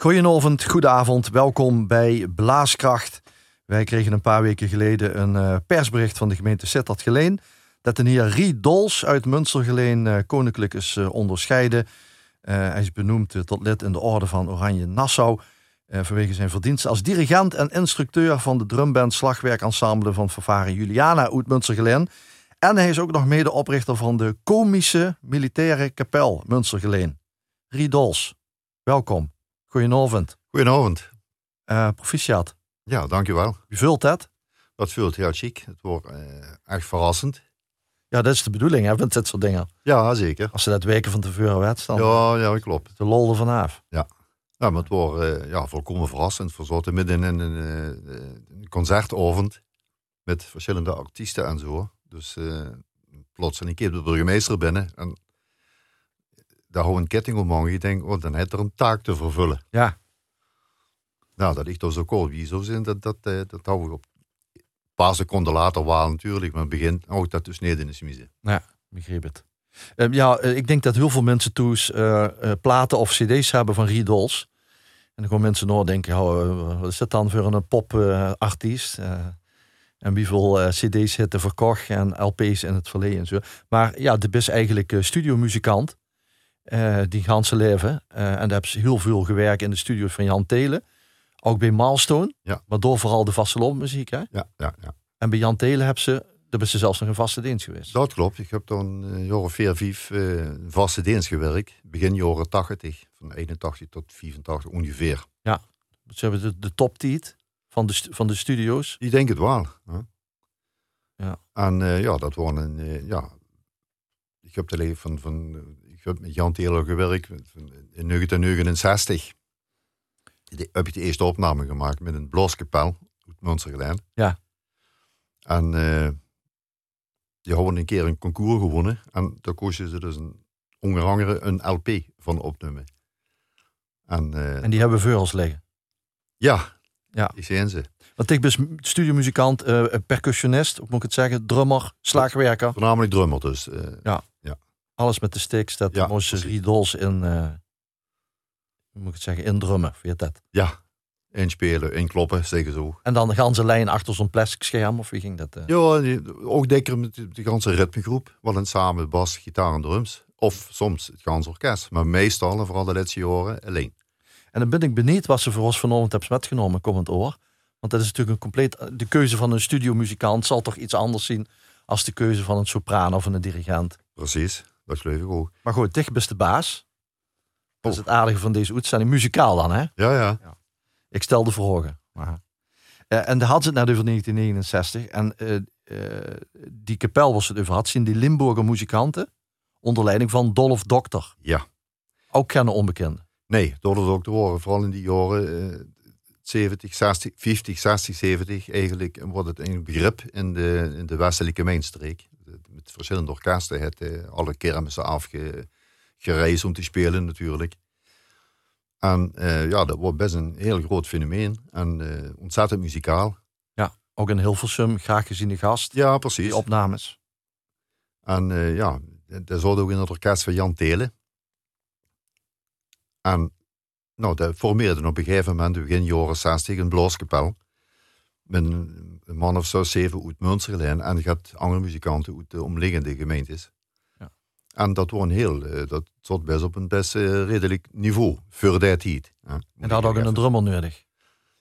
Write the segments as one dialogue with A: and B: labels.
A: Goedenavond, goedenavond. Welkom bij Blaaskracht. Wij kregen een paar weken geleden een uh, persbericht van de gemeente Sittard-Geleen dat de heer Rie Dols uit Münstergeleen uh, koninklijk is uh, onderscheiden. hij is benoemd tot lid in de orde van Oranje Nassau vanwege zijn verdiensten als dirigent en instructeur van de drumband Slagwerkensemble van Fanfare Juliana uit Münstergeleen. En hij is ook nog medeoprichter van de Komische Militaire Kapel Münstergeleen. Rie Dols, welkom. Goedenavond.
B: Goedenavond.
A: Uh, proficiat.
B: Ja, dankjewel.
A: U vult het?
B: Dat vult heel chic. Het wordt uh, echt verrassend.
A: Ja, dat is de bedoeling, hè, met dit soort dingen.
B: Ja, zeker.
A: Als ze dat weken van tevoren werd, dan...
B: Ja, ja, klopt.
A: De lol er vanaf.
B: Ja. Ja, maar het wordt uh, ja, volkomen verrassend. We zaten midden in een, een concertavond met verschillende artiesten en zo. Dus plots een keer de burgemeester binnen. En daar hou een ketting om Je denkt, oh, dan heeft er een taak te vervullen.
A: Ja.
B: Nou, dat ligt dus ook al. Wie zo zijn, dat, dat, dat, dat hou ik op. Een paar seconden later wel natuurlijk, maar het begin hou dat dus niet in de smiezen.
A: Ja, begreep het. Uh, ja, ik denk dat heel veel mensen toes uh, uh, platen of cd's hebben van Riedols. En dan gewoon mensen nog denken, oh, wat is dat dan voor een popartiest? en wie veel cd's zitten verkocht en LP's in het verleden en zo. Maar ja, de is eigenlijk studiomuzikant. Uh, die ganse leven. Uh, en daar hebben ze heel veel gewerkt in de studio's van Jan Telen. Ook bij Milestone.
B: Ja.
A: Maar door vooral de vaste muziek. Hè?
B: Ja, ja, ja.
A: En bij Jan Telen hebben ze, daar is ze zelfs nog een vaste dienst geweest.
B: Dat klopt. Ik heb een jaar of vier, vijf uh, vaste dienst gewerkt. Begin jaren 80. Van 81 tot 84 ongeveer.
A: Ja. Ze hebben de, de top van de, van de studio's.
B: Ik denk het wel. Hè?
A: Ja.
B: En ja, dat waren een, ja, ik heb de leven van, van heb met Jan Taylor gewerkt in 1969. Heb ik de eerste opname gemaakt met een blaaskapel uit Münstergeleen.
A: Ja.
B: En uh, die hadden een keer een concours gewonnen. En daar kozen ze dus een, onder andere een LP van opnemen. En, uh,
A: en die hebben voor ons liggen?
B: Ja,
A: ja.
B: die zijn ze.
A: Want ik ben studiomuzikant, uh, percussionist, moet ik het zeggen, drummer, slagwerker.
B: Voornamelijk drummer dus.
A: ja.
B: ja.
A: Alles met de sticks, dat ja, moest riedols in, uh, moet ik het zeggen, indrummen, weet dat?
B: Ja, inspelen, inkloppen, zeggen zo.
A: En dan de ganse lijn achter zo'n plastic scherm, of wie ging dat? Uh?
B: Ja, ook dikker met de, ganse ritmegroep, wel een samen bas, gitaar en drums. Of soms het ganse orkest, maar meestal, en vooral de laatste jaren, alleen.
A: En dan ben ik benieuwd wat ze voor ons vanavond hebben metgenomen, komend oor. Want dat is natuurlijk een compleet. De keuze van een studiomuzikant zal toch iets anders zien als de keuze van een sopraan of een dirigent.
B: Precies, dat geloof ik ook.
A: Maar goed, dicht best de baas. Dat is het aardige van deze uitzending. Muzikaal dan, hè?
B: Ja, ja. ja.
A: Ik stel de vragen. Maar, uh, en daar had ze het net over 1969. En uh, uh, die kapel was het over had, zien die Limburger muzikanten. Onder leiding van Dolph Dokter.
B: Ja.
A: Ook kennen onbekende.
B: Nee, Dolph Dokter waren vooral in die jaren 70, 60, 50, 60, 70 eigenlijk wordt het een begrip in de, in de westelijke mijnstreek. Met verschillende orkesten, het, uh, alle kermissen afgereisd om te spelen natuurlijk. En uh, ja, dat wordt best een heel groot fenomeen en uh, ontzettend muzikaal.
A: Ja, ook in Hilversum, graag geziene gast.
B: Ja, precies.
A: Die opnames.
B: En ja, dat zat ook in het orkest van Jan Telen. En nou, dat formeerde op een gegeven moment, begin jaren 60, een blaaskapel. Met een, man of zo, zeven uit Münsterlijn. En gaat andere muzikanten uit de omliggende gemeentes.
A: Ja.
B: En dat was een heel, eh, dat zat best op een best uh, redelijk niveau voor die tijd.
A: En dat had ook een drummer nodig?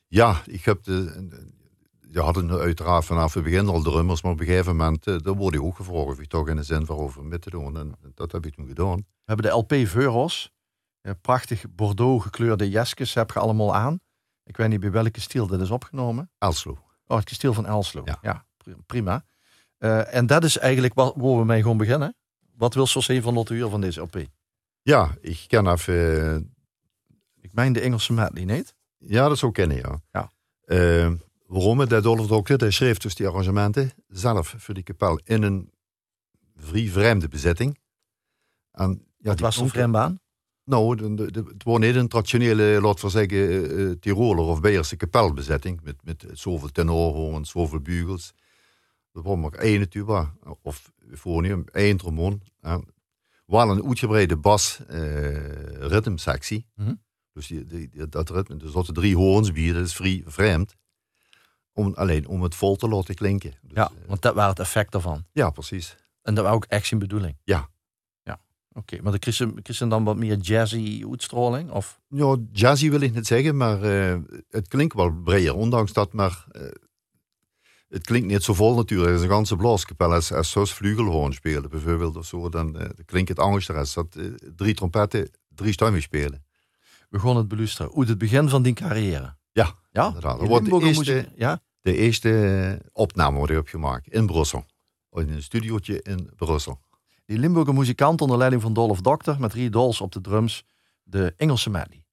B: Ja, ik heb de, je had uiteraard vanaf het begin al drummers, maar op een gegeven moment, uh, daar word je ook gevraagd of je toch in de zin waarover mee te doen. En dat heb ik toen gedaan. We
A: hebben de LP Veuros prachtig bordeaux gekleurde jesjes heb je allemaal aan. Ik weet niet bij welke stijl dit is opgenomen.
B: Elslo.
A: Oh, het stijl van Elslo. Ja, ja prima. Uh, en dat is eigenlijk waar, waar we mee gewoon beginnen. Wat wil een van Lotte Uur van deze LP?
B: Ja, ik ken even... Uh...
A: Ik meen de Engelse medley, niet?
B: Ja, dat zou kennen, ja.
A: ja.
B: Uh, waarom? De Dolph Dokter, hij schreef dus die arrangementen zelf voor die kapel in een vrij vreemde bezetting.
A: En, ja, Wat was een vreemdbaan?
B: Nou, de, de, de, het was niet een traditionele, laten we zeggen, uh, Tiroler of Beierse kapelbezetting. Met, met zoveel tenorhoorns, zoveel bugels. Dat was maar één tuba, of euphonium, één trombone. En wel een uitgebreide bas uh, ritmesectie.
A: Mm -hmm.
B: Dus die, die, dat ritme, dus dat de drie hoorns bieden, dat is vrij vreemd. Om, alleen om het vol te laten klinken. Dus,
A: ja, want dat was het effect ervan.
B: Ja, precies.
A: En dat was ook echt zijn bedoeling?
B: Ja.
A: Oké. Maar de Christen, Christen dan wat meer jazzy uitstraling? Of?
B: Ja, jazzy wil ik niet zeggen, maar uh, het klinkt wel breder. Ondanks dat maar... Uh, het klinkt niet zo vol natuurlijk. Het is een ganse blaaskapel. Als, als zoals vlugelhoorn spelen bijvoorbeeld of zo, dan uh, klinkt het anders als dat drie trompetten drie stemmen spelen.
A: We gaan het beluisteren. Hoe het begin van die carrière.
B: Ja,
A: ja?
B: inderdaad. Er wordt de eerste, ja? de eerste opname wordt opgemaakt in Brussel. In een studiootje in Brussel.
A: Die Limburger muzikant onder leiding van Dolph Dokter met drie Dolls op de drums, de Engelse medley.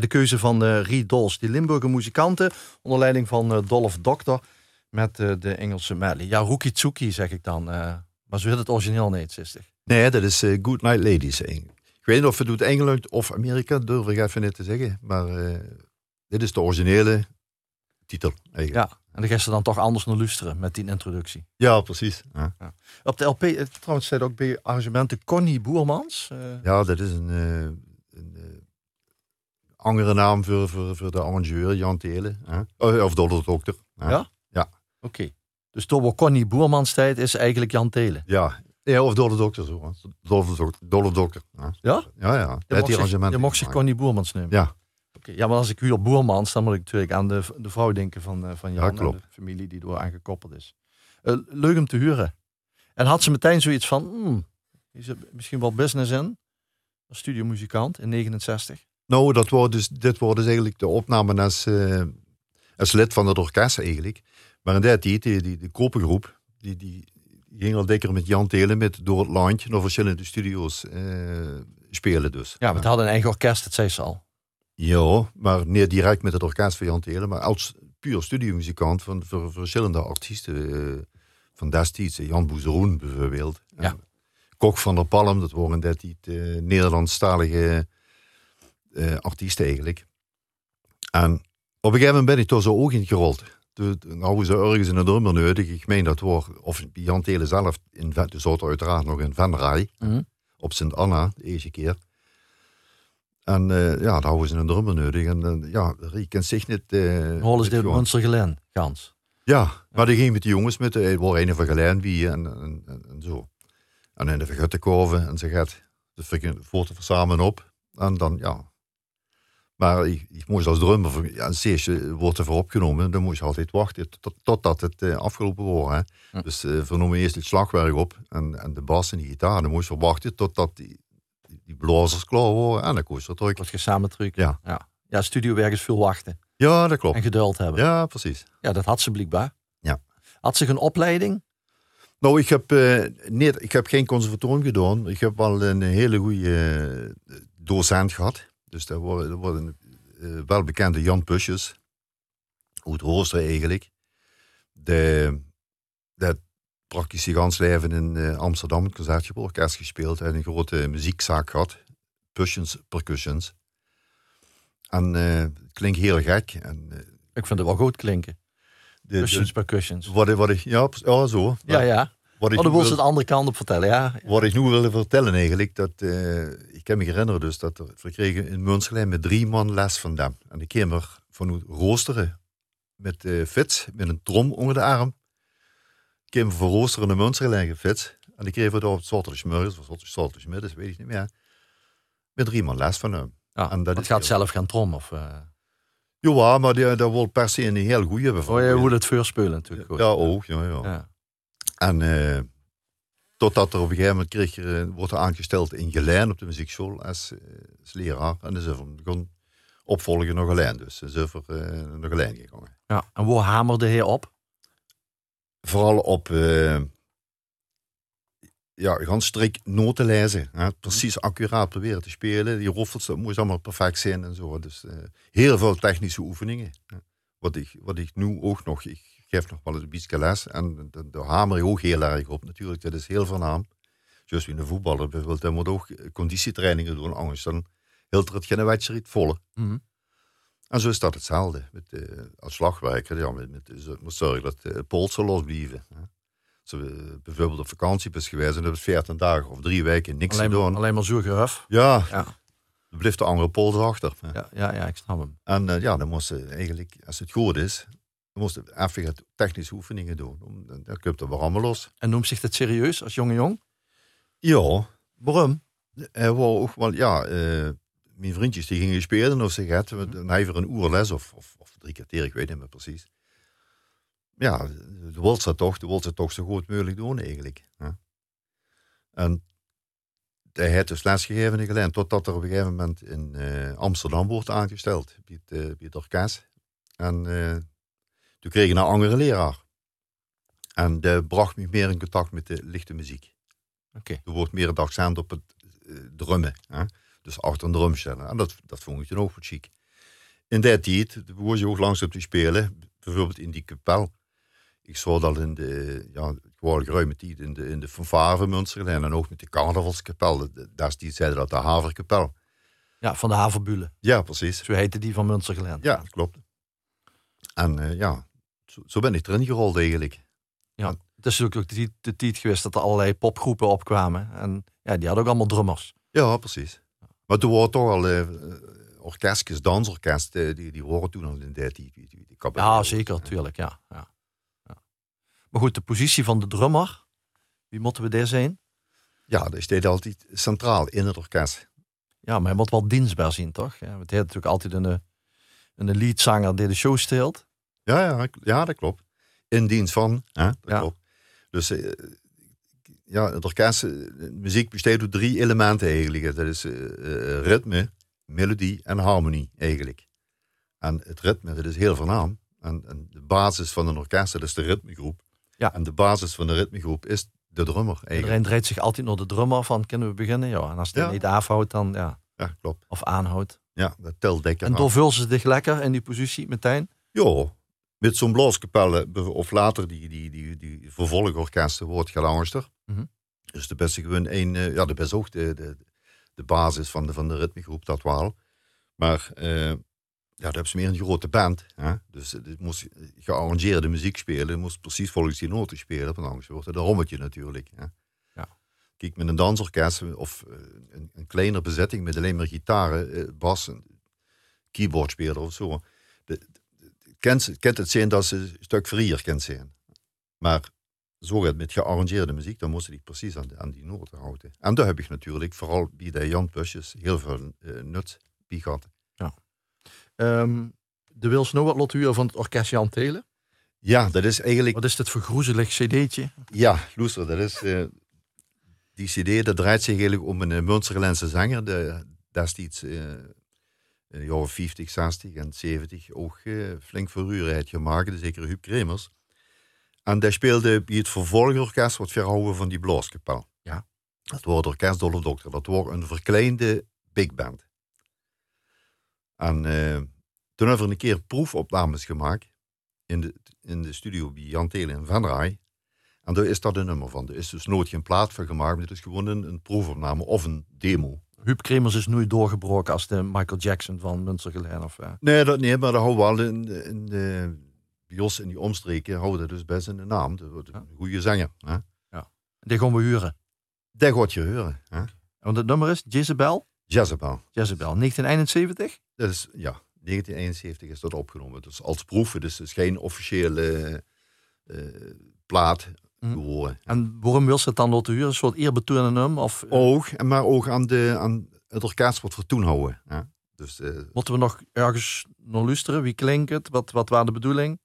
A: Ja, de keuze van uh, Reed Dolls, die Limburger muzikanten, onder leiding van uh, Dolph Doctor met uh, de Engelse medley. Ja, Rookie Tsuki zeg ik dan. maar zo heet het origineel niet, 60.
B: Nee, dat is Good Night Ladies. Ik weet niet of het doet Engeland of Amerika, durf ik even niet te zeggen. Maar dit is de originele titel eigenlijk.
A: Ja, en dan ga je dan toch anders naar luisteren met die introductie.
B: Ja, precies. Ja.
A: Ja. Op de LP, trouwens, staat ook bij arrangementen Connie Boermans.
B: Ja, dat is een, een andere naam voor, voor, voor de arrangeur, Jan Telen. Hè? Oh, of Dollar Dokter.
A: Ja?
B: Ja.
A: Oké. Okay. Dus door Connie Boermans tijd is eigenlijk Jan Telen?
B: Ja. Ja, of Dollar Dokter zo. Dollar Dokter. Ja?
A: Ja,
B: ja. ja.
A: Je, mocht zich, je mocht zich Connie Boermans nemen?
B: Ja.
A: Oké. Ja, maar als ik huur Boermans, dan moet ik natuurlijk aan de, de vrouw denken van, uh, van Jan. Ja, klopt. de familie die door aangekoppeld is. Uh, leuk om te huren. En had ze meteen zoiets van, hmm, is er misschien wel business in? Als studiomuzikant in 69?
B: Nou, dat wordt dus, dit wordt dus eigenlijk de opname als, uh, als lid van het orkest eigenlijk. Maar in die tijd, die, die, de kopergroep, die, die ging al dikker met Jan Telen met door het landje naar verschillende studio's uh, spelen dus.
A: Ja, we hadden een eigen orkest, dat zei ze al.
B: Ja, maar niet direct met het orkest van Jan Telen, maar als puur studiomuzikant van, verschillende artiesten uh, van destijds. Jan Boezeroen bijvoorbeeld.
A: Ja.
B: Kok van der Palm, dat waren dat die Nederlandstalige uh, artiest eigenlijk. En op een gegeven moment ben ik door zijn oog in gerold. Nou, ze ergens in de nummer nodig. Ik meen dat wordt, of Jan Telen zelf, in, de zat uiteraard nog in Venray.
A: Mm -hmm.
B: op Sint Anna, de eerste keer. En uh, ja, daar hadden ze een drummer nodig. En uh, ja, Riek kent zich niet... Uh,
A: Holles dit Munster Gelen, gans.
B: Ja, maar die ging met de jongens, met de, waar een van Gelen wie en, en, en, en, zo. En in de en ze gaat de foto samen op. En dan, ja... Maar ik, ik moest als drummer, ja, feestje wordt ervoor opgenomen. Dan moest je altijd wachten tot, totdat het afgelopen was. Hè. Hm. Dus uh, vernomen eerst het slagwerk op en, en de bas en de gitaar. Dan moest je wachten totdat die, die blazers klaar waren en dan koos je terug.
A: Dat je samen.
B: Ja.
A: ja. Ja, studiowerk is veel wachten.
B: Ja, dat klopt.
A: En geduld hebben.
B: Ja, precies.
A: Ja, dat had ze blijkbaar.
B: Ja.
A: Had ze een opleiding?
B: Nou, ik heb, uh, nee, ik heb geen conservatorium gedaan. Ik heb wel een hele goede docent gehad. Dus dat wordt, dat wordt een uh, welbekende Jan Pusjes. Hoe het rooster eigenlijk. De, dat praktisch je gans leven in uh, Amsterdam, het Orkest gespeeld en een grote muziekzaak gehad. Pussions, percussions. En uh, het klinkt heel gek. En, uh,
A: ik vind het wel goed klinken. De, Pussions, percussions.
B: Wat, wat ja, ja, zo.
A: Ja, ja. Ik oh, dan wil ze de andere kant op vertellen, ja.
B: Wat ik nu wilde vertellen eigenlijk, dat, ik kan me herinneren dus, dat we kregen in Münsterlijn met drie man les van hem. En ik kwam er van hoe roosteren met uh, fits, met een trom onder de arm Kim voor roosterende Münsterlijn gefit. En ik kreeg het op het Sortersmurgers, of Sortersmiddags, weet ik niet meer. Met drie man les van hem.
A: Ja, en dat het gaat zelf gaan trom, of... Uh...
B: Ja, maar dat wil per se een heel goede hebben.
A: Oh, je moet het voorspelen natuurlijk.
B: Ja, ook, ja, ja. ja. En uh, totdat er op een gegeven moment kreeg er, wordt er aangesteld in Gelijn op de muziekschool als, als leraar. En dan is er begon opvolgen nog Gelijn, dus is er nog Gelijn gegaan.
A: Ja, en waar hamerde hij op?
B: vooral op ja, gaan strik noten lezen. Hè? Precies accuraat proberen te spelen. Die roffels, dat moest allemaal perfect zijn en zo. Dus uh, heel veel technische oefeningen. Hè? Wat, ik, wat ik nu ook nog, ik geef nog wel een beetje les. En daar hamer ik ook heel erg op natuurlijk. Dat is heel voornaam. Zoals in de voetballer bijvoorbeeld, hij moet ook conditietrainingen doen. Anders dan hield er het geen wedstrijd volle. Mm -hmm. En zo is dat hetzelfde. Met, uh, als slagwerker ja, met, met, moet zorgen dat de polsen los blijven. Als we bijvoorbeeld op vakantie is geweest en hebben 14 dagen of drie weken niks
A: alleen,
B: gedaan.
A: Alleen maar zo geruf.
B: Ja, ja. dan blijft de andere pols achter.
A: Ja, ja, ja, ik snap hem.
B: En uh, ja, dan moesten eigenlijk, als het goed is, dan moesten even technische oefeningen doen. Dan, dan komt er weer allemaal los.
A: En noemt zich dat serieus als jonge jong?
B: Ja.
A: Waarom?
B: Uh, wel, wel, ja, uh, mijn vriendjes die gingen spelen of ze gaat, dan hij voor een uur les of, of, of, drie kwartier, ik weet niet meer precies. Ja, de wil ze toch, de wil ze toch zo goed mogelijk doen eigenlijk. Hè? En hij heeft dus lesgegeven in Gelijn, totdat er op een gegeven moment in uh, Amsterdam wordt aangesteld, bij het, uh, bij het orkest. En toen kreeg ik een andere leraar. En die bracht me meer in contact met de lichte muziek.
A: Oké. Okay.
B: Er wordt meer het accent op het drummen. Hè? Dus achter een drum stellen. En dat, dat vond ik dan ook wat chic. In die tijd begon je ook langzaam te spelen. Bijvoorbeeld in die kapel. Ik zag dat in de, ja, gewoon geruime tijd, in de, in de fanfare van Münsterlijn. En ook met de carnavalskapel. Daar zeiden dat de haverkapel.
A: Ja, van de haverbule.
B: Ja, precies.
A: Zo heette die van Münsterlijn.
B: Ja, dat klopt. En uh, ja, zo, zo, ben ik erin gerold eigenlijk.
A: Ja, het is natuurlijk ook de, tijd geweest dat er allerlei popgroepen opkwamen. En ja, die hadden ook allemaal drummers.
B: Ja, precies. Maar toen waren toch al uh, orkestjes, dansorkesten, die, die horen toen al in de die, die, die,
A: Ja, zeker, natuurlijk, ja, ja, ja. Maar goed, de positie van de drummer, wie moeten we daar zijn?
B: Ja, dat staat altijd centraal in het orkest.
A: Ja, maar hij moet wel dienstbaar zien, toch? Ja, het heeft natuurlijk altijd een, een leadzanger die de show steelt.
B: Ja, ja, ja, dat klopt. In dienst van, hè, dat ja. klopt. Dus uh, ja, het orkest, muziek bestaat uit drie elementen eigenlijk. Dat is uh, ritme, melodie en harmonie eigenlijk. En het ritme, dat is heel voornaam. En, en, de basis van een orkest, dat is de ritmegroep.
A: Ja.
B: En de basis van de ritmegroep is de drummer eigenlijk.
A: Iedereen draait zich altijd naar de drummer van, kunnen we beginnen? Ja, en als ja. niet afhoudt, dan ja.
B: Ja, klopt.
A: Of aanhoudt.
B: Ja, dat telt
A: En doorvul ze zich lekker in die positie meteen?
B: Ja, met zo'n blaaskapelle, of later die, die, die, die vervolgorkesten, wordt gelangster. Mm -hmm. Dus de beste gewoon één, uh, ja, de best ook de, de, de basis van de, van de ritmegroep, dat wel. Maar uh, ja, dat hebben ze meer een grote band. Hè? Dus het moest gearrangeerde muziek spelen, moest precies volgens die noten spelen, want anders wordt het een rommetje natuurlijk. Hè?
A: Ja.
B: Kijk, met een dansorkest of uh, een, een kleinere bezetting met alleen maar gitaren, bas, keyboardspeler of zo. De, kent, kent het zijn dat ze een stuk vrier kent zijn. Maar zo gaat met gearrangeerde muziek, dan moest ik precies aan, aan die noten houden. En daar heb ik natuurlijk vooral bij de Jan Pusjes heel veel uh, nut bij gehad.
A: Ja. Um, de Wil Snow van het orkest Jan Telen?
B: Ja, dat is eigenlijk...
A: Wat is dit voor groezelig cd'tje?
B: Ja, luister, dat is... Uh, die cd, dat draait zich eigenlijk om een Münsterlandse zanger. De, destijds uh, in de jaren 50, 60 en 70 ook uh, flink verruurheid gemaakt. Zeker Huub Kremers. En die speelde bij het vervolgorkest wat verhouden van die blaaskapel.
A: Ja.
B: Dat wordt orkest Dolle Dokter. Dat wordt een verkleinde big band. En toen hebben we een keer proefopnames gemaakt in de, in de studio bij Jan Telen in Van Rij. En daar is dat een nummer van. Er is dus nooit geen plaat van gemaakt, maar het is gewoon een, een proefopname of een demo.
A: Huub Kremers is nooit doorgebroken als de Michael Jackson van Münstergelijn of... Uh...
B: Nee, dat, nee, maar dat houden we wel in, in de, Jos in die omstreken houden dus best in de naam. Dat wordt een goede zanger. Hè?
A: Ja. Die gaan we huren.
B: Die gaat je huren. Hè?
A: En het nummer is Jezebel?
B: Jezebel.
A: Jezebel, 1971?
B: Dat is, ja. 1971 is dat opgenomen. Dus als proef, dus het is geen officiële uh, plaat geworden.
A: En waarom wil ze het dan laten huren? Een soort eerbetoon hem? Of,
B: uh... Ook, maar ook aan, de, aan het wat voor toen houden. Ja. Dus, uh...
A: Moeten we nog ergens nog luisteren? Wie klinkt het? Wat, wat was de bedoeling?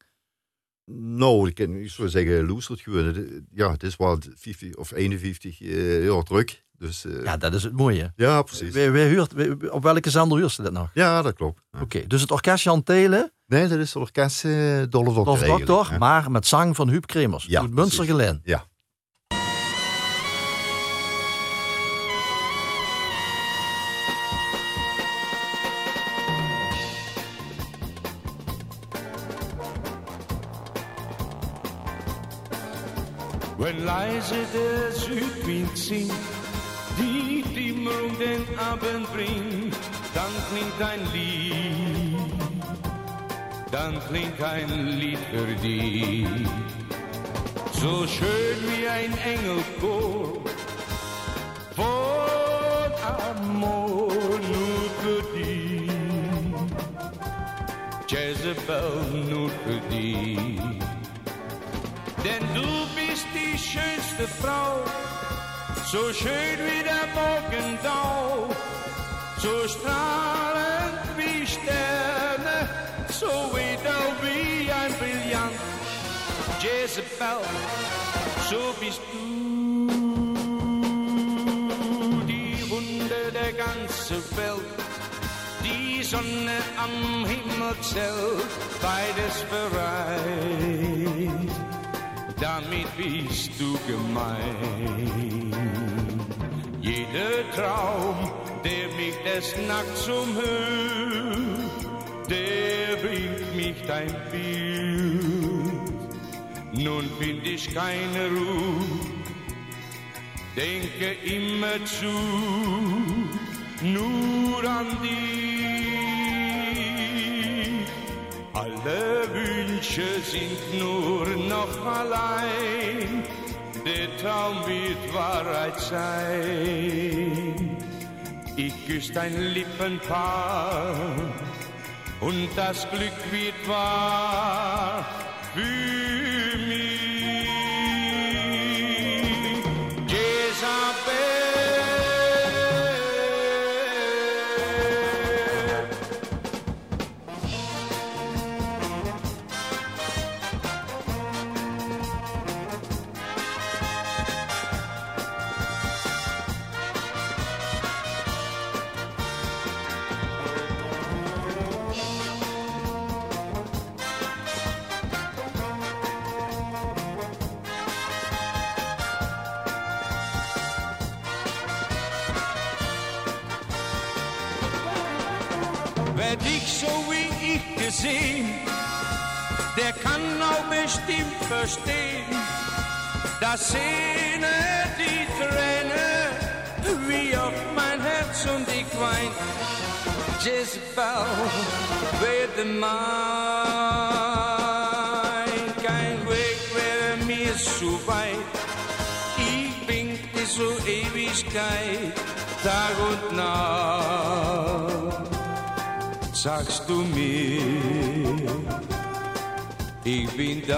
B: Nou, ik, ik zou zeggen, luistert gewoon. Ja, het is wel 50 of 51 jaar terug. Dus, uh,
A: ja, dat is het mooie.
B: Ja, precies.
A: We, we huurt, op welke zender huurt ze dat nog?
B: Ja, dat klopt.
A: Ja. Oké, okay, dus het orkest Jan Telen?
B: Nee, dat is het orkest uh, Dolle Dokter.
A: Dolle Dokter, maar met zang van Huub Kremers.
B: Ja,
A: Münstergelijn.
B: Ja.
C: Wenn leise der Südwind singt, die Dämmerung den Abend bringt, dann klingt ein Lied, dann klingt ein Lied für dich. So schön wie ein Engelchor von Amor nur für dich. Jezebel nur für dich. Denn du bist die schönste Frau, so schön wie der Morgendau, so strahlend wie Sterne, so edel wie ein Brillant. Jezebel, so bist du die Wunde der ganzen Welt. Die Sonne am Himmel zählt, beides bereit damit bist du gemein. Jeder Traum, der mich des Nachts umhüllt, der bringt mich dein Bild. Nun find ich keine Ruhe, denke immer zu, nur an dich. Alle Wünsche sind nur noch allein, der Traum wird Wahrheit sein. Ich küsse dein Lippenpaar und das Glück wird wahr für gesehen, der kann auch bestimmt verstehen, dass Sehne die Träne, wie auf mein Herz und ich wein. Jezebel, werde mein, kein Weg wäre mir zu weit. Ich bin die zur Ewigkeit, Tag und Nacht. Sucks to me. Ich bin dein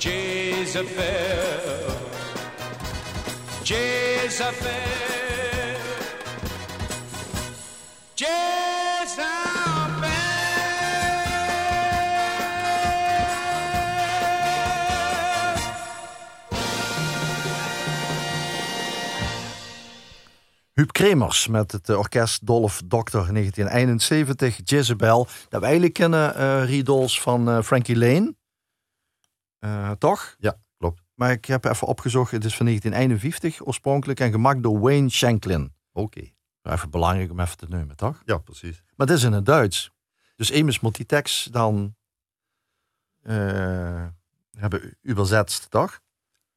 C: Jezebel, Jezebel,
A: Jezebel. Kremers met het eh, orkest Dolph Doctor 1971, Jezebel. Dat we eigenlijk kennen uh, Riedols van uh, Frankie Lane. Uh, toch?
B: Ja, klopt.
A: Maar ik heb even opgezocht, het is van 1951 oorspronkelijk en gemaakt door Wayne Shanklin.
B: Oké. Okay.
A: Even belangrijk om even te nemen, toch?
B: Ja, precies.
A: Maar het is in het Duits. Dus Amos Multitex dan hebben übersetzt, toch?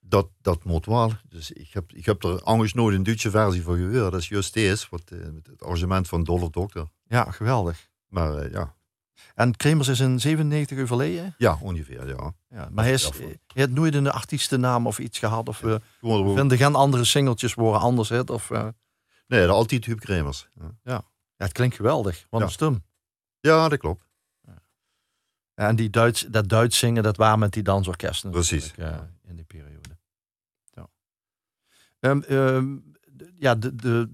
B: Dat, dat moet wel. Dus ik heb, ik heb er anders nooit een Duitse versie voor gehoord. Dat is juist deze, wat, uh, het arrangement van Dollar Dokter.
A: Ja, geweldig.
B: Maar uh, ja.
A: En Kremers is in 97 overleden?
B: Ja, ongeveer, ja.
A: ja maar hij, is, hij heeft nooit een artiestennaam of iets gehad? Of ja, uh, vinden geen andere singeltjes worden anders? Hè? Of, uh...
B: Nee, altijd Huub Kremers.
A: Ja. ja. Het klinkt geweldig. Wat een stem.
B: Ja, dat klopt.
A: Ja, en die Duits, dat Duits zingen, dat waren met die dansorkesten.
B: Precies.
A: in die periode. Um, um, ja, de, de,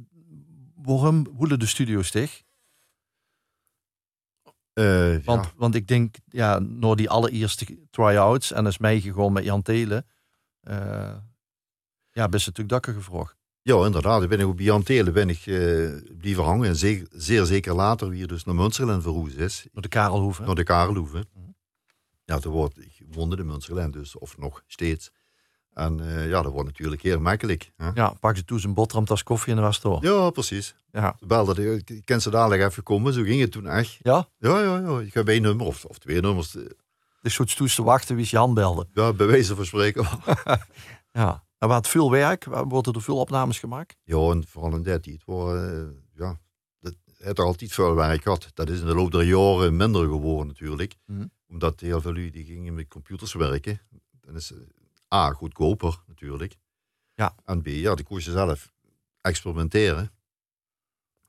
A: waarom woelen de studio's dicht?
B: Uh,
A: want,
B: ja.
A: want ik denk, ja, door die allereerste try-outs en is meegegaan met Jan Telen, uh, ja, best natuurlijk dakken gevraagd.
B: Ja, inderdaad. Ik ben ook bij Jan Telen ben ik uh, blijven hangen. En zeer, zeer zeker later weer dus naar Münsterland verroes is.
A: Naar de Karelhoeve.
B: Naar de Karelhoeve. Mm -hmm. Ja, toen wordt, ik woonde in Münsterland dus, of nog steeds. En uh, ja, dat wordt natuurlijk heel makkelijk. Hè?
A: Ja, pak je toe zijn boterham, tas koffie en was door.
B: Ja, precies.
A: Ja.
B: Belde, ik ken ze dadelijk even komen, zo ging het toen echt.
A: Ja?
B: Ja, ja, ja. Ik heb één nummer of, of twee nummers.
A: Dus goed toest te wachten wie Jan belde.
B: Ja, bij wijze van spreken.
A: ja. En wat veel werk, worden er veel opnames gemaakt?
B: Ja, en vooral in dat het waren, uh, ja, het heeft altijd veel werk gehad. Dat is in de loop der jaren minder geworden natuurlijk.
A: Mhm.
B: Mm -hmm. Omdat heel veel jullie die gingen met computers werken. Dan is A, goedkoper natuurlijk.
A: Ja.
B: En B, ja, die koers je zelf experimenteren.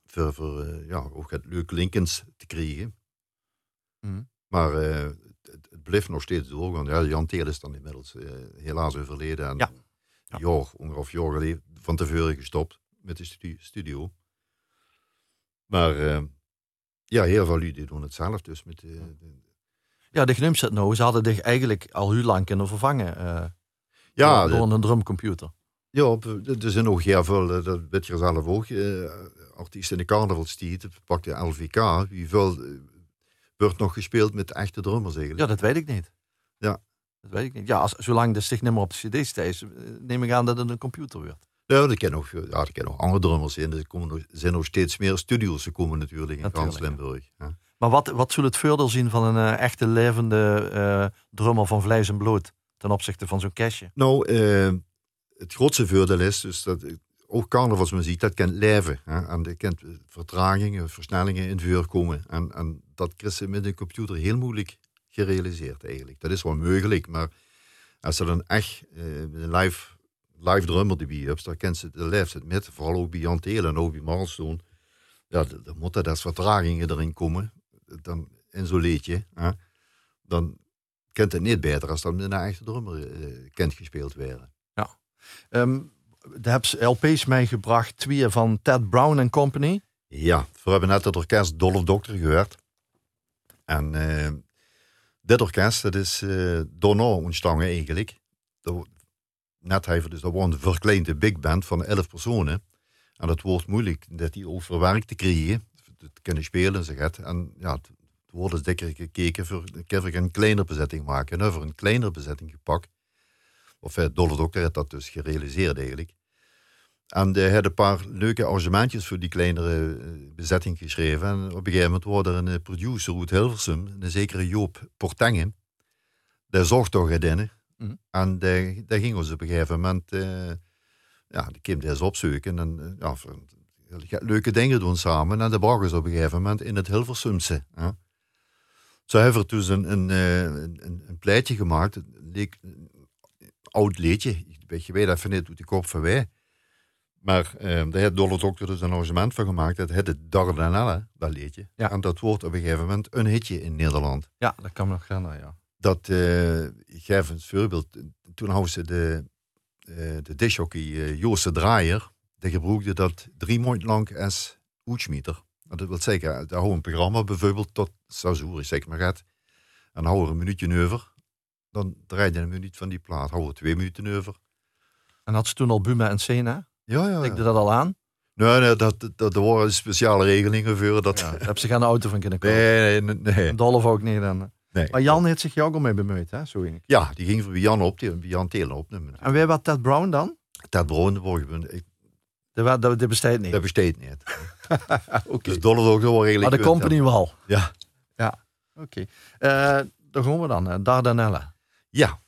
B: Voor, voor uh, ja, ook het leuke linkens te krijgen.
A: Mm.
B: Maar uh, het, het blijft nog steeds doorgaan. Ja, Jan Teel is dan inmiddels uh, helaas overleden. En
A: ja.
B: ja. jaar, ongeveer jaar geleden van tevoren gestopt met de stu studio. Maar ja, heel veel jullie doen het zelf. Dus met de, de,
A: ja, de gnums het nou. Ze hadden zich eigenlijk al heel lang kunnen vervangen.
B: Ja,
A: door, door een drumcomputer.
B: Ja, er zijn nog heel veel, dat weet je zelf ook, uh, artiesten in de carnavalstijd, pak de LVK, wie veel uh, wordt nog gespeeld met echte drummers eigenlijk.
A: Ja, dat weet ik niet.
B: Ja.
A: Dat weet ik niet. Ja, als, zolang de zich niet meer op de cd staat, neem ik aan dat het een computer wordt.
B: Ja, er kennen nog, ja, er nog andere drummers in. Er komen nog, zijn nog steeds meer studios gekomen natuurlijk in
A: Natuurlijk,
B: Frans Limburg. Ja.
A: Maar wat, wat zullen het voordeel zien van een uh, echte levende uh, drummer van vlees en bloed ten opzichte van zo'n cashje?
B: Nou, uh, het grootste voordeel is dus dat ook carnavalsmuziek, dat kent leven. Hè? En dat kent vertragingen, versnellingen in vuur komen. En, en dat je met een computer heel moeilijk gerealiseerd eigenlijk. Dat is wel mogelijk, maar als je dan echt live, live drummer die bij hebt, dan kent ze de leeft het met. Vooral ook bij Jan Telen en ook bij Marlstone. Ja, dan moet er vertragingen erin komen dan in zo'n liedje, hè, dan kent het niet beter als dat met een eigen drummer uh, kent gespeeld werden.
A: Ja. Um, de hebt LP's meegebracht, twee van Ted Brown Company.
B: Ja, we hebben net het orkest Dolph Doctor gehoord. En uh, dit orkest, dat is uh, daarna ontstaan eigenlijk. Dat, net heeft dus dat was een verkleinde big band van 11 personen. En dat wordt moeilijk dat die ook verwerkt te krijgen te kunnen spelen, zeg het. En ja, het wordt eens dikker gekeken voor een een kleinere bezetting maken. En voor een kleinere bezetting gepakt. Of uh, Dolle Dokter heeft dat dus gerealiseerd eigenlijk. En hij had een paar leuke arrangementjes voor die kleinere uh, bezetting geschreven. En op een gegeven moment wordt er een uh, producer uit Hilversum, een zekere Joop Portengen. Die zocht toch in.
A: Mm.
B: En die, die ging ons op een gegeven moment, ja, die kwam deze opzoeken. En ja, leuke dingen doen samen. En dat brachten ze op een gegeven moment in het Hilversumse. Hè. Zo hebben we dus een, een, een, een, pleitje gemaakt. Leek oud. Ik weet je weet even niet hoe die kop van wij. Maar eh, daar heeft Dolle Dokter dus een arrangement van gemaakt. Dat heette Dardanelle, dat liedje.
A: Ja.
B: En dat wordt op een gegeven moment een hitje in Nederland.
A: Ja, dat kan me nog herinneren, ja.
B: Dat, eh, ik geef een voorbeeld. Toen hadden ze de, eh de disjockey eh, Joost de Draaier. Die gebruikte dat drie maanden lang als oetsmieter. Dat wil zeggen, daar hou een programma bijvoorbeeld tot Sazoer, zeg maar gaat. En hou er een minuutje over. Dan draai je een minuut van die plaat. Hou er twee minuten over.
A: En had ze toen al Buma en Sena?
B: Ja, ja.
A: Tikte
B: ja.
A: dat al aan?
B: Nee, nee, dat, dat, er waren speciale regelingen voor. Dat,
A: Ja, daar hebben ze geen auto van kunnen kopen.
B: nee, nee, nee.
A: Dolf ook niet dan.
B: nee.
A: Maar Jan heeft zich jou ook al mee bemoeid, hè? Zo.
B: Ja, die ging voor Jan op, die Jan Telen opnemen.
A: En wie was Ted Brown dan?
B: Dat Broondenborg, ik-
A: Dat, wa- dat, dat bestaat niet.
B: dat besteedt niet.
A: Oké.
B: Dus Dollar ook wel redelijk.
A: Maar de company wel.
B: hebben. Ja,
A: Oké. Eh, daar gaan we dan. Dardanelle.
B: ja.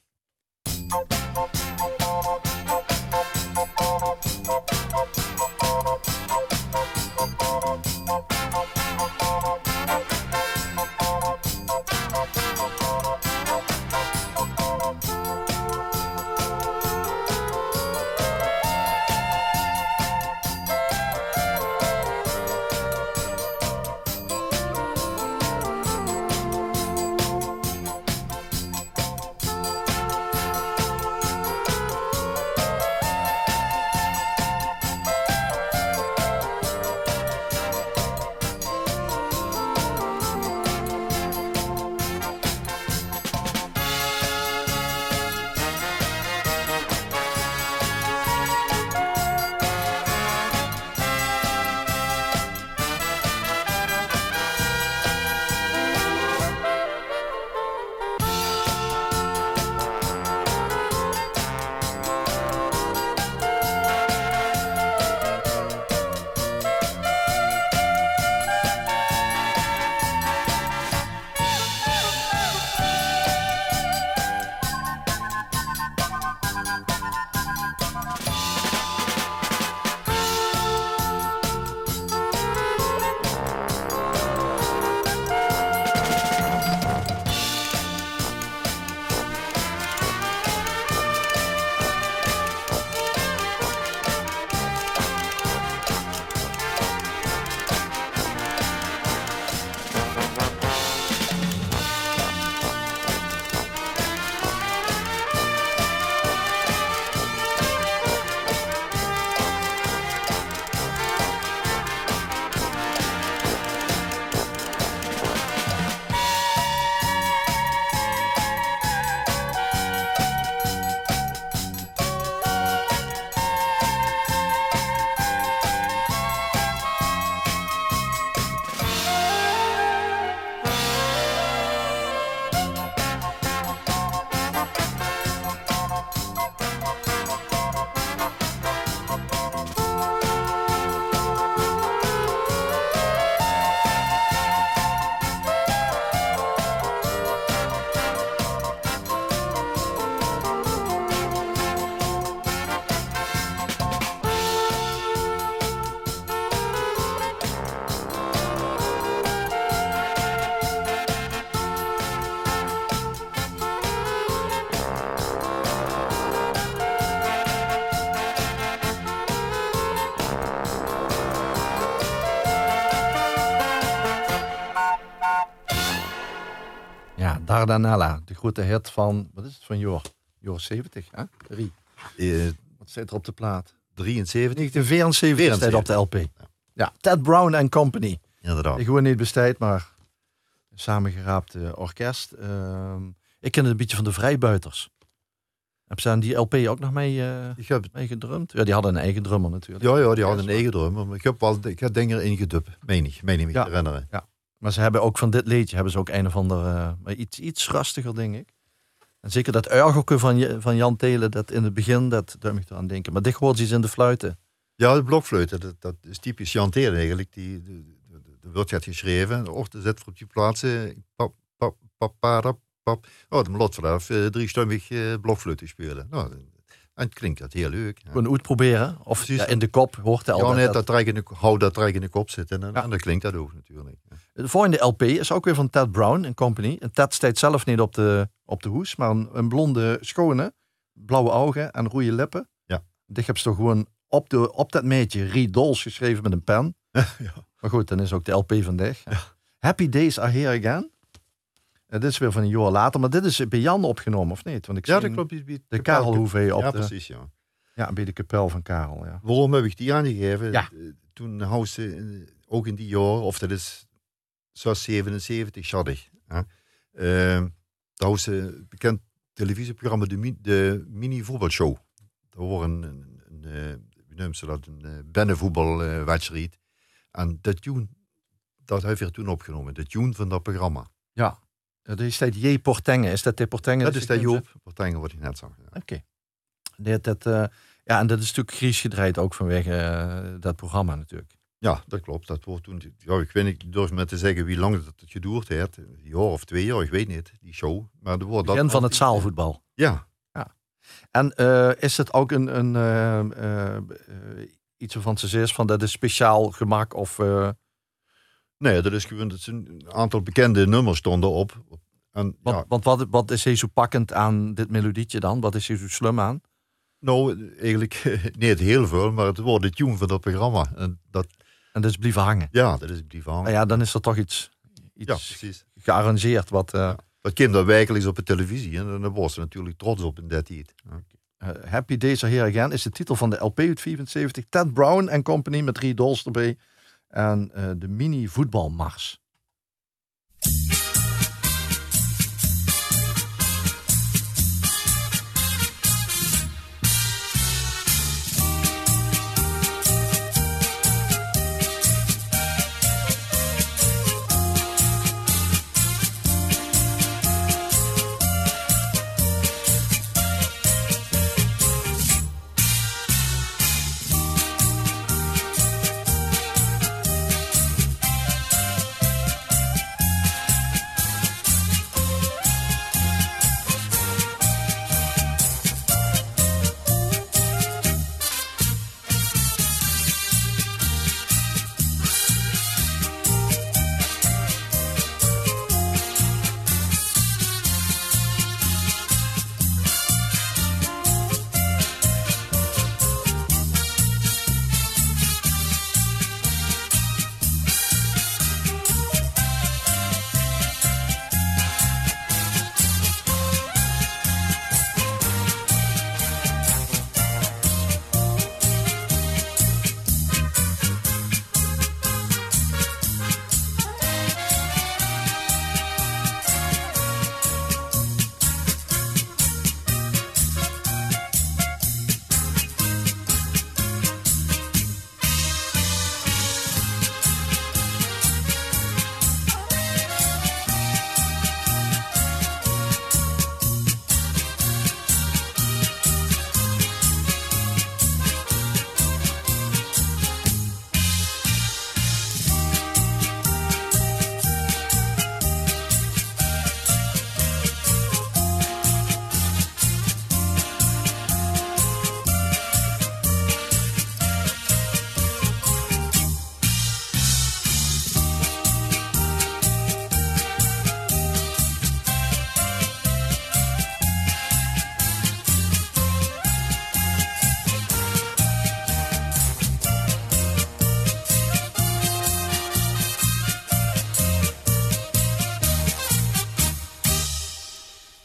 A: Dardanella. De grote hit van, wat is het, van Jor? Jor 70, hè? Drie.
B: Eh,
A: Wat staat er op de plaat?
B: 73,
A: 1974 staat op de LP. Ja, Ted Brown and Company.
B: inderdaad.
A: Ik gewoon niet besteed, maar een samengeraapt eh, orkest. Ehm, ik ken het een beetje van de Vrijbuiters. Heb ze aan die LP ook nog mee, eh
B: Ik heb,
A: mee gedrumd? Ja, die hadden een eigen drummer natuurlijk.
B: ja, ja, die hadden een eigen drum. Maar ik heb wel, ik heb dingen erin gedubt. Meen ik, meen ik me
A: Ja.
B: te herinneren.
A: Maar ze hebben ook van dit liedje hebben ze ook een of ander, eh, maar iets, iets rustiger, denk ik. En zeker dat uigelke van, van Jan Telen, dat in het begin, dat doet me eraan denken. Maar dit hoort iets in de fluiten.
B: Ja, de blokfluit, dat, dat is typisch Jan Telen eigenlijk. Die, de, de, de wordt geschreven. De ochtend zet voor op die plaatsen. Pap, pap, pap, pap. Oh, de lot vanaf uh, driestemmig uh, blokfluit te spelen. Nou, en het klinkt dat heel leuk. Ja.
A: Gewoon uitproberen. Of ja, in de kop hoort hij al.
B: Ja,
A: dat-
B: net
A: dat-
B: dat trek in de, hou dat trek in de kop zitten. En,
A: Ja.
B: en dan klinkt dat ook natuurlijk. Ja.
A: De volgende LP is ook weer van Ted Brown en Company. En Ted staat zelf niet op de, op de hoes, maar een, een blonde schone. blauwe ogen en rode lippen.
B: Ja.
A: Dit heb je toch gewoon op, de, op dat meetje Ridols geschreven met een pen.
B: ja.
A: Maar goed, dan is ook de LP van dich. Happy Days Are Here Again. Eh, dit is weer van een jaar later, maar dit is bij Jan opgenomen, of niet? Want ik
B: ja, dat klopt. Die- die-
A: De Karelhoeve op
B: Ja,
A: de,
B: precies, ja.
A: ja, bij de kapel van Karel. Ja.
B: Waarom heb ik die aangegeven?
A: Ja.
B: Eh, Toen hou ze eh, ook in die jaren, of dat is zoals 77, schattig. hè. Ehm, Daar houdt ze een bekend televisieprogramma, de, mi- de mini voetbalshow. Daar wordt een, een, een, eh, ze dat, een uh, bennenvoetbalwedstrijd. en dat tune, dat heeft hij toen opgenomen, de tune van dat programma.
A: ja. Dat is dat J. Portenge. Is dat de Portenge?
B: Dat is dat Joop, Partijnen wat ik net zag. Ja.
A: Oké. Dat, dat, eh, ja, en dat is natuurlijk Gries gedraaid ook vanwege eh, dat programma natuurlijk.
B: Ja, dat klopt. Dat wordt toen, ja, ik weet niet, durf met te zeggen wie lang dat het geduurd heeft. Een jaar of twee jaar, ik weet niet, die show. Maar er wordt dat
A: van het zaalvoetbal.
B: Ja,
A: En eh, is het ook een, een eh, eh, iets waarvan ze zegt van dat is speciaal gemak of...
B: nee, dat is gewoon, dat een aantal bekende nummers stonden op. En,
A: want,
B: ja,
A: want wat, wat is hij zo pakkend aan dit melodietje dan? Wat is hij zo slim aan?
B: nou, eigenlijk niet heel veel, maar het wordt de tune van dat programma. En dat,
A: En dat is blijven hangen.
B: ja, dat is die van.
A: Nou ja, dan is er toch iets,
B: Ja,
A: iets
B: precies.
A: gearrangeerd wat... eh,
B: Dat kind dat wekelijks op de televisie en dan was ze natuurlijk trots op in dat tijd. Ja.
A: Eh, Happy Days Are Here Again is de titel van de LP uit 74. Ted Brown en Company met drie dolls erbij. En eh, de mini voetbalmars.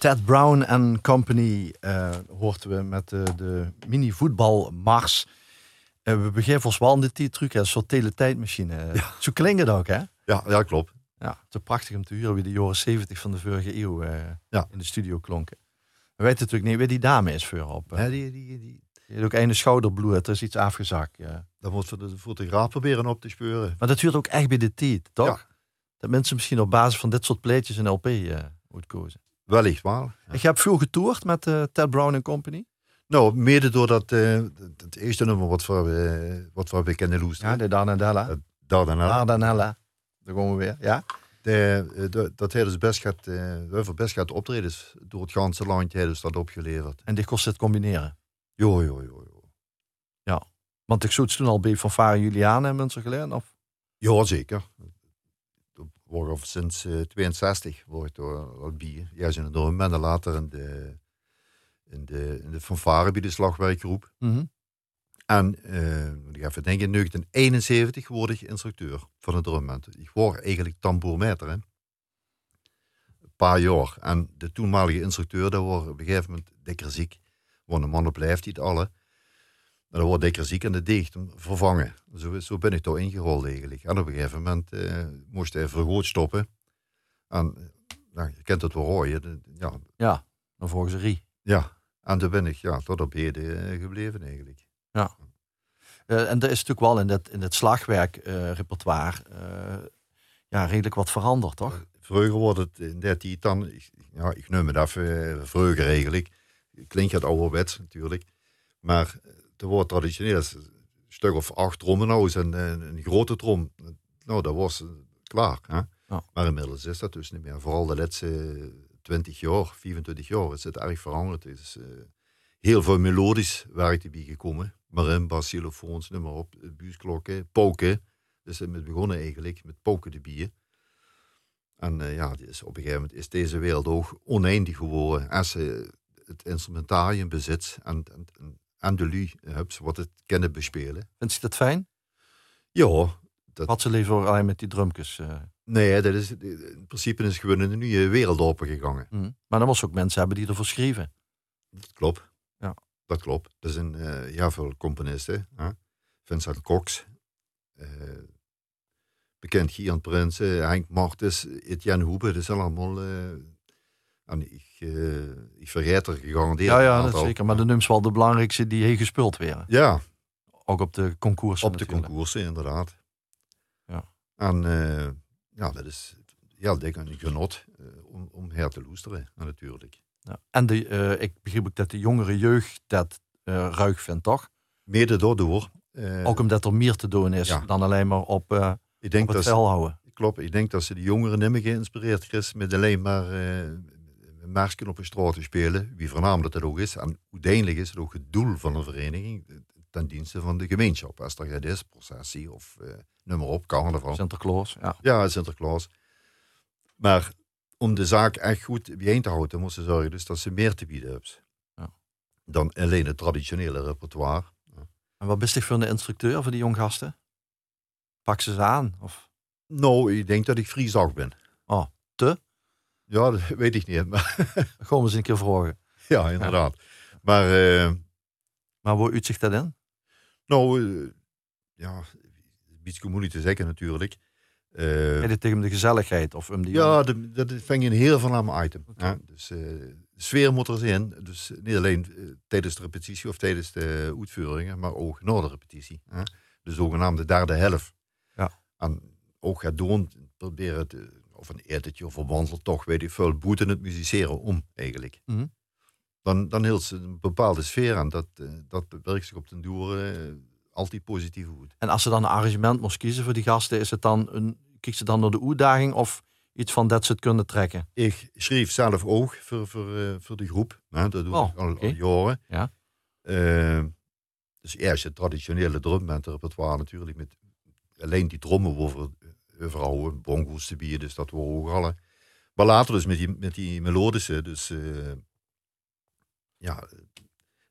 A: Ted Brown and Company eh hoorden we met de, de mini voetbalmars. Eh, we beginnen volgens wel aan dit truc, een soort teletijdmachine. Zo klinkt het ook, hè?
B: Ja, ja, klopt.
A: Ja, te prachtig om te huren wie de jaren 70 van de vorige eeuw eh,
B: Ja.
A: in de studio klonken. We weten natuurlijk niet wie die dame is voor op. hè.
B: Hè, die, die, die,
A: Die heeft ook een schouderbloed, er is iets afgezakt. Ja.
B: dat moet voor de fotograaf proberen op te speuren.
A: Maar dat huurt ook echt bij de tijd, toch?
B: Ja.
A: Dat mensen misschien op basis van dit soort pleetjes een LP eh moeten kozen.
B: Wellicht wel. Ja.
A: Ik heb veel getoerd met eh, Ted Brown Company.
B: Nou, mede doordat eh, het- eerste nummer wat we, eh, wat we kennen loesten.
A: Ja, de Dardanella.
B: En daar.
A: Dardanella. Daar gaan we weer. Ja.
B: De, de- dat hij dus best gaat, heel best gaat optredens door het ganse landje hebben ze dat opgeleverd.
A: En dit kost het combineren.
B: Jo, jo, jo, jo.
A: Want ik zoet toen al bij Fanfare Juliane en Münster geleden. Of?
B: Ja, zeker. Wordt sinds eh 62 wordt door al bier. Ja, zijn er door een maanden later in de, in de, in de fanfare bij de slagwerkgroep.
A: Mhm.
B: En eh, moet ik even denken, in 1971 word ik instructeur van het drumband. Ik word eigenlijk tambourmeter. hè. Een paar jaar. En de toenmalige instructeur, daar wordt op een gegeven moment dikker ziek. Want een man op leeftijd alle. Maar dan wordt dikker ziek en de deegt hem vervangen. Zo, zo ben ik toch ingerold eigenlijk. En op een gegeven moment eh, moest hij vergroot stoppen. En eh, nou, je kent het wel rooien. Ja,
A: Ja, dan volgens ze Rie.
B: ja. En toen ben ik ja, tot op heden eh, gebleven eigenlijk.
A: Eh, en er is natuurlijk wel in het, in het slagwerk-repertoire eh, ja, redelijk wat veranderd, toch?
B: Vroeger wordt het in dat die dan, ik- ja, ik noem het even vroeger eigenlijk. Klinkt het ouderwets natuurlijk. Maar er wordt traditioneel een stuk of acht trommen nou en een, een grote trom. Nou, dat was eh, klaar. Hè?
A: Ja.
B: Maar inmiddels is dat dus niet meer. Vooral de laatste 20 jaar, 24 jaar is het erg veranderd. Het is eh, heel veel melodisch werk erbij gekomen. Marimba, xylofoons, noem maar op, buusklokken, poken. Dus het begonnen eigenlijk met poken erbij. En eh, ja, op een gegeven moment is deze wereld ook oneindig geworden. Als ze het instrumentarium bezit en, en, en, en de lui hebt, wat het kunnen bespelen.
A: Vindt je dat fijn?
B: Ja, dat,
A: Had ze liever alleen met die drumkes? eh,
B: nee, dat is, in principe is gewoon een nieuwe wereld opengegangen.
A: mhm. Maar dan moest ook mensen hebben die ervoor schreven.
B: Dat klopt.
A: Ja.
B: Dat klopt. Er zijn eh ja, veel componisten. Hè? Vincent Cox, eh, bekend Gian Prins, eh, Henk Martens, Etienne Hoebe. Dat zijn allemaal... eh, en ik, eh, ik vergeet er gegarandeerd
A: Ja, ja, dat zeker. Maar de nummers wel de belangrijkste die hier gespeeld werden.
B: Ja,
A: Ook op de concoursen
B: op de concoursen inderdaad.
A: Ja.
B: En eh, ja, dat is ja, dik een genot eh, om, om her te loesteren, natuurlijk.
A: Ja. En de, ik begreep ook dat de jongere jeugd dat ruig vindt, toch?
B: Mede daardoor.
A: Ook omdat er meer te doen is
B: Ja.
A: dan alleen maar op,
B: ik
A: op
B: denk
A: het
B: dat
A: houden.
B: Klopt, ik denk dat ze de jongeren niet meer geïnspireerd Chris met alleen maar marsken op een straat te spelen, wie voornamelijk dat ook is. En uiteindelijk is het ook het doel van een vereniging eh, ten dienste van de gemeenschap. Als er is, processie of eh nummer op, carnaval.
A: Sinterklaas, ja.
B: Ja, Sinterklaas. Maar om de zaak echt goed bijeen te houden, moesten ze zorgen dus dat ze meer te bieden hebben.
A: Ja.
B: Dan alleen het traditionele repertoire.
A: En wat is dit voor een instructeur voor die jonggasten? Pak ze ze aan? Of?
B: Nou, ik denk dat ik zacht ben.
A: Oh, te?
B: Ja, dat weet ik niet. Maar,
A: Gewoon eens een keer vragen.
B: ja, inderdaad. Maar... eh,
A: Maar hoe uitzicht dat in?
B: Nou, eh, ja, iets moeilijk te zeggen natuurlijk. Eh,
A: Is het tegen de gezelligheid? Of om die
B: ja, de- dat vind je een heel voornaam item. Hè. Dus eh, de sfeer moet er zijn. Dus niet alleen eh, tijdens de repetitie of tijdens de uitvoeringen, maar ook na de repetitie. Hè. De zogenaamde derde helft.
A: Ja.
B: En ook het doen, proberen te, of een etentje of een wandeltocht, weet ik veel, boeten het musiceren om eigenlijk.
A: Mhm.
B: Dan, dan hield ze een bepaalde sfeer aan. Dat, eh, dat werkt zich op den duur eh, altijd positief goed.
A: En als ze dan een arrangement moest kiezen voor die gasten, is het dan een, ze dan naar de uitdaging of iets van dat ze het kunnen trekken?
B: Ik schreef zelf ook voor, voor, eh, voor de groep. Hè, dat doe
A: Oh,
B: ik al,
A: oké.
B: al jaren.
A: Ja.
B: Eh, dus eerst het traditionele drumbandrepertoire natuurlijk. Met alleen die drummen over, overal, bongo's te bieden, dus dat we ook alle. Maar later dus met die, met die melodische, dus eh, ja,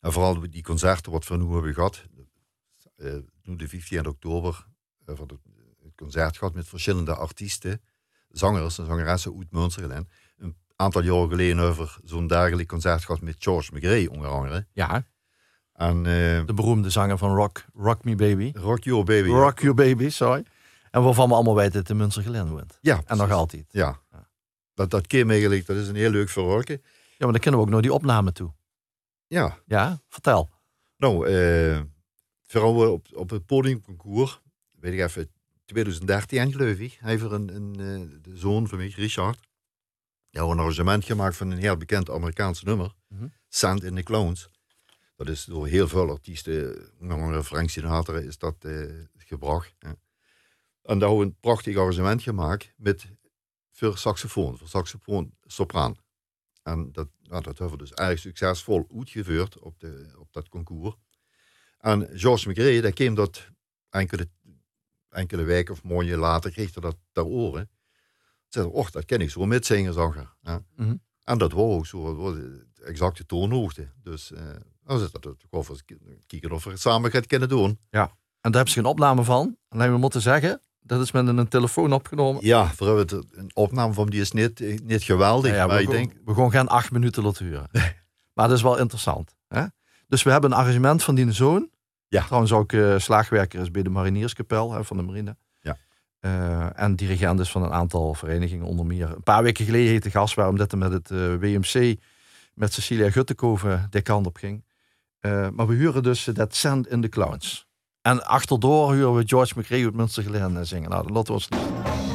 B: en vooral die concerten wat we nu hebben gehad. eh nu de 15 oktober, voor de, het concert gehad met verschillende artiesten, zangers en zangeressen uit Münsterland. Een aantal jaar geleden over zo'n dagelijk concert gehad met George McRae onder andere.
A: Ja,
B: En
A: de beroemde zanger van Rock, Rock Me Baby.
B: Rock Your Baby.
A: Rock Your Baby, sorry. En waarvan we allemaal weten dat de Münster Glen woont.
B: Ja,
A: En nog altijd.
B: Ja.
A: Ja.
B: Dat, dat keer eigenlijk, dat is een heel leuk verhaal.
A: Ja, maar dan kunnen we ook naar die opname toe.
B: Ja,
A: Ja, vertel.
B: nou, eh vooral op, op het podiumconcours, weet ik even, 2013 geloof ik, heeft er een, een, eh, de zoon van mij, Richard, ja, een arrangement gemaakt van een heel bekend Amerikaans nummer,
A: Mhm.
B: Sand in the Clowns. Dat is door heel veel artiesten, onder andere Frank Sinatra, is dat eh, gebracht. Hè. En daar hebben we een prachtig arrangement gemaakt met voor saxofoon, voor saxofoon sopraan. En dat, nou, dat hebben we dus erg succesvol uitgevoerd op, de, op dat concours. En George McRae, dat kwam dat enkele, enkele weken of maanden later, kreeg hij dat ter oren. Zei, och, dat ken ik zo met zingen, zag. Ja.
A: Mhm.
B: En dat was ook zo. Was exacte toonhoogte. Dus eh dan zit dat over kijken of we het samen gaan kunnen doen.
A: En daar hebben ze geen opname van. Alleen we moeten zeggen, dat is met een telefoon opgenomen.
B: Ja, voor het, een opname van die is niet, niet geweldig.
A: Ja,
B: maar
A: we,
B: ik denk,
A: we gaan geen acht minuten laten huren. maar dat is wel interessant. Hè? Dus we hebben een arrangement van die zoon.
B: Ja.
A: Trouwens ook eh, slaagwerker is bij de Marinierskapel hè, van de marine.
B: Ja.
A: Eh, en dirigent is van een aantal verenigingen onder meer. Een paar weken geleden heette gast waar omdat het met het eh, WMC met Cecilia Guttekoven de kant op ging. Maar we huren dus dat Sand in the Clowns. En achterdoor huren we George McRae uit Münstergelen eh, zingen. Nou, dat niet.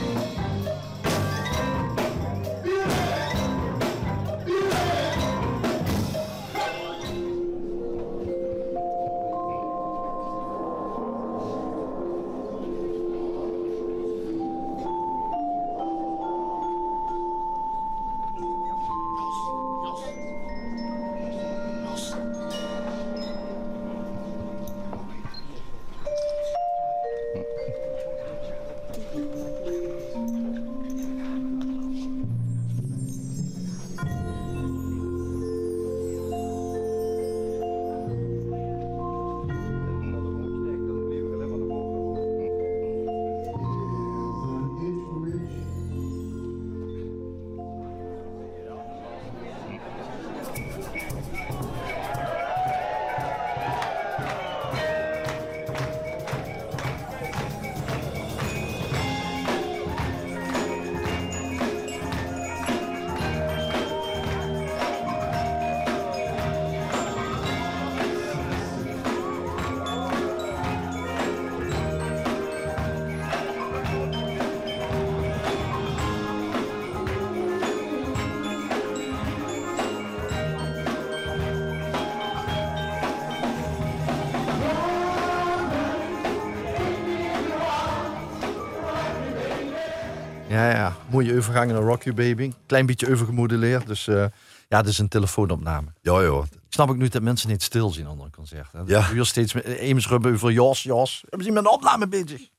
A: Overgang naar Rock You Baby. Klein beetje overgemodelleerd. Dus eh, ja, dit is een telefoonopname.
B: ja joh,
A: Ik snap ook nu dat mensen niet stil zien onder een concert. Hè.
B: Ja.
A: Hier steeds met Eames Rubber over Jos, Jos. We zijn met een opname bezig.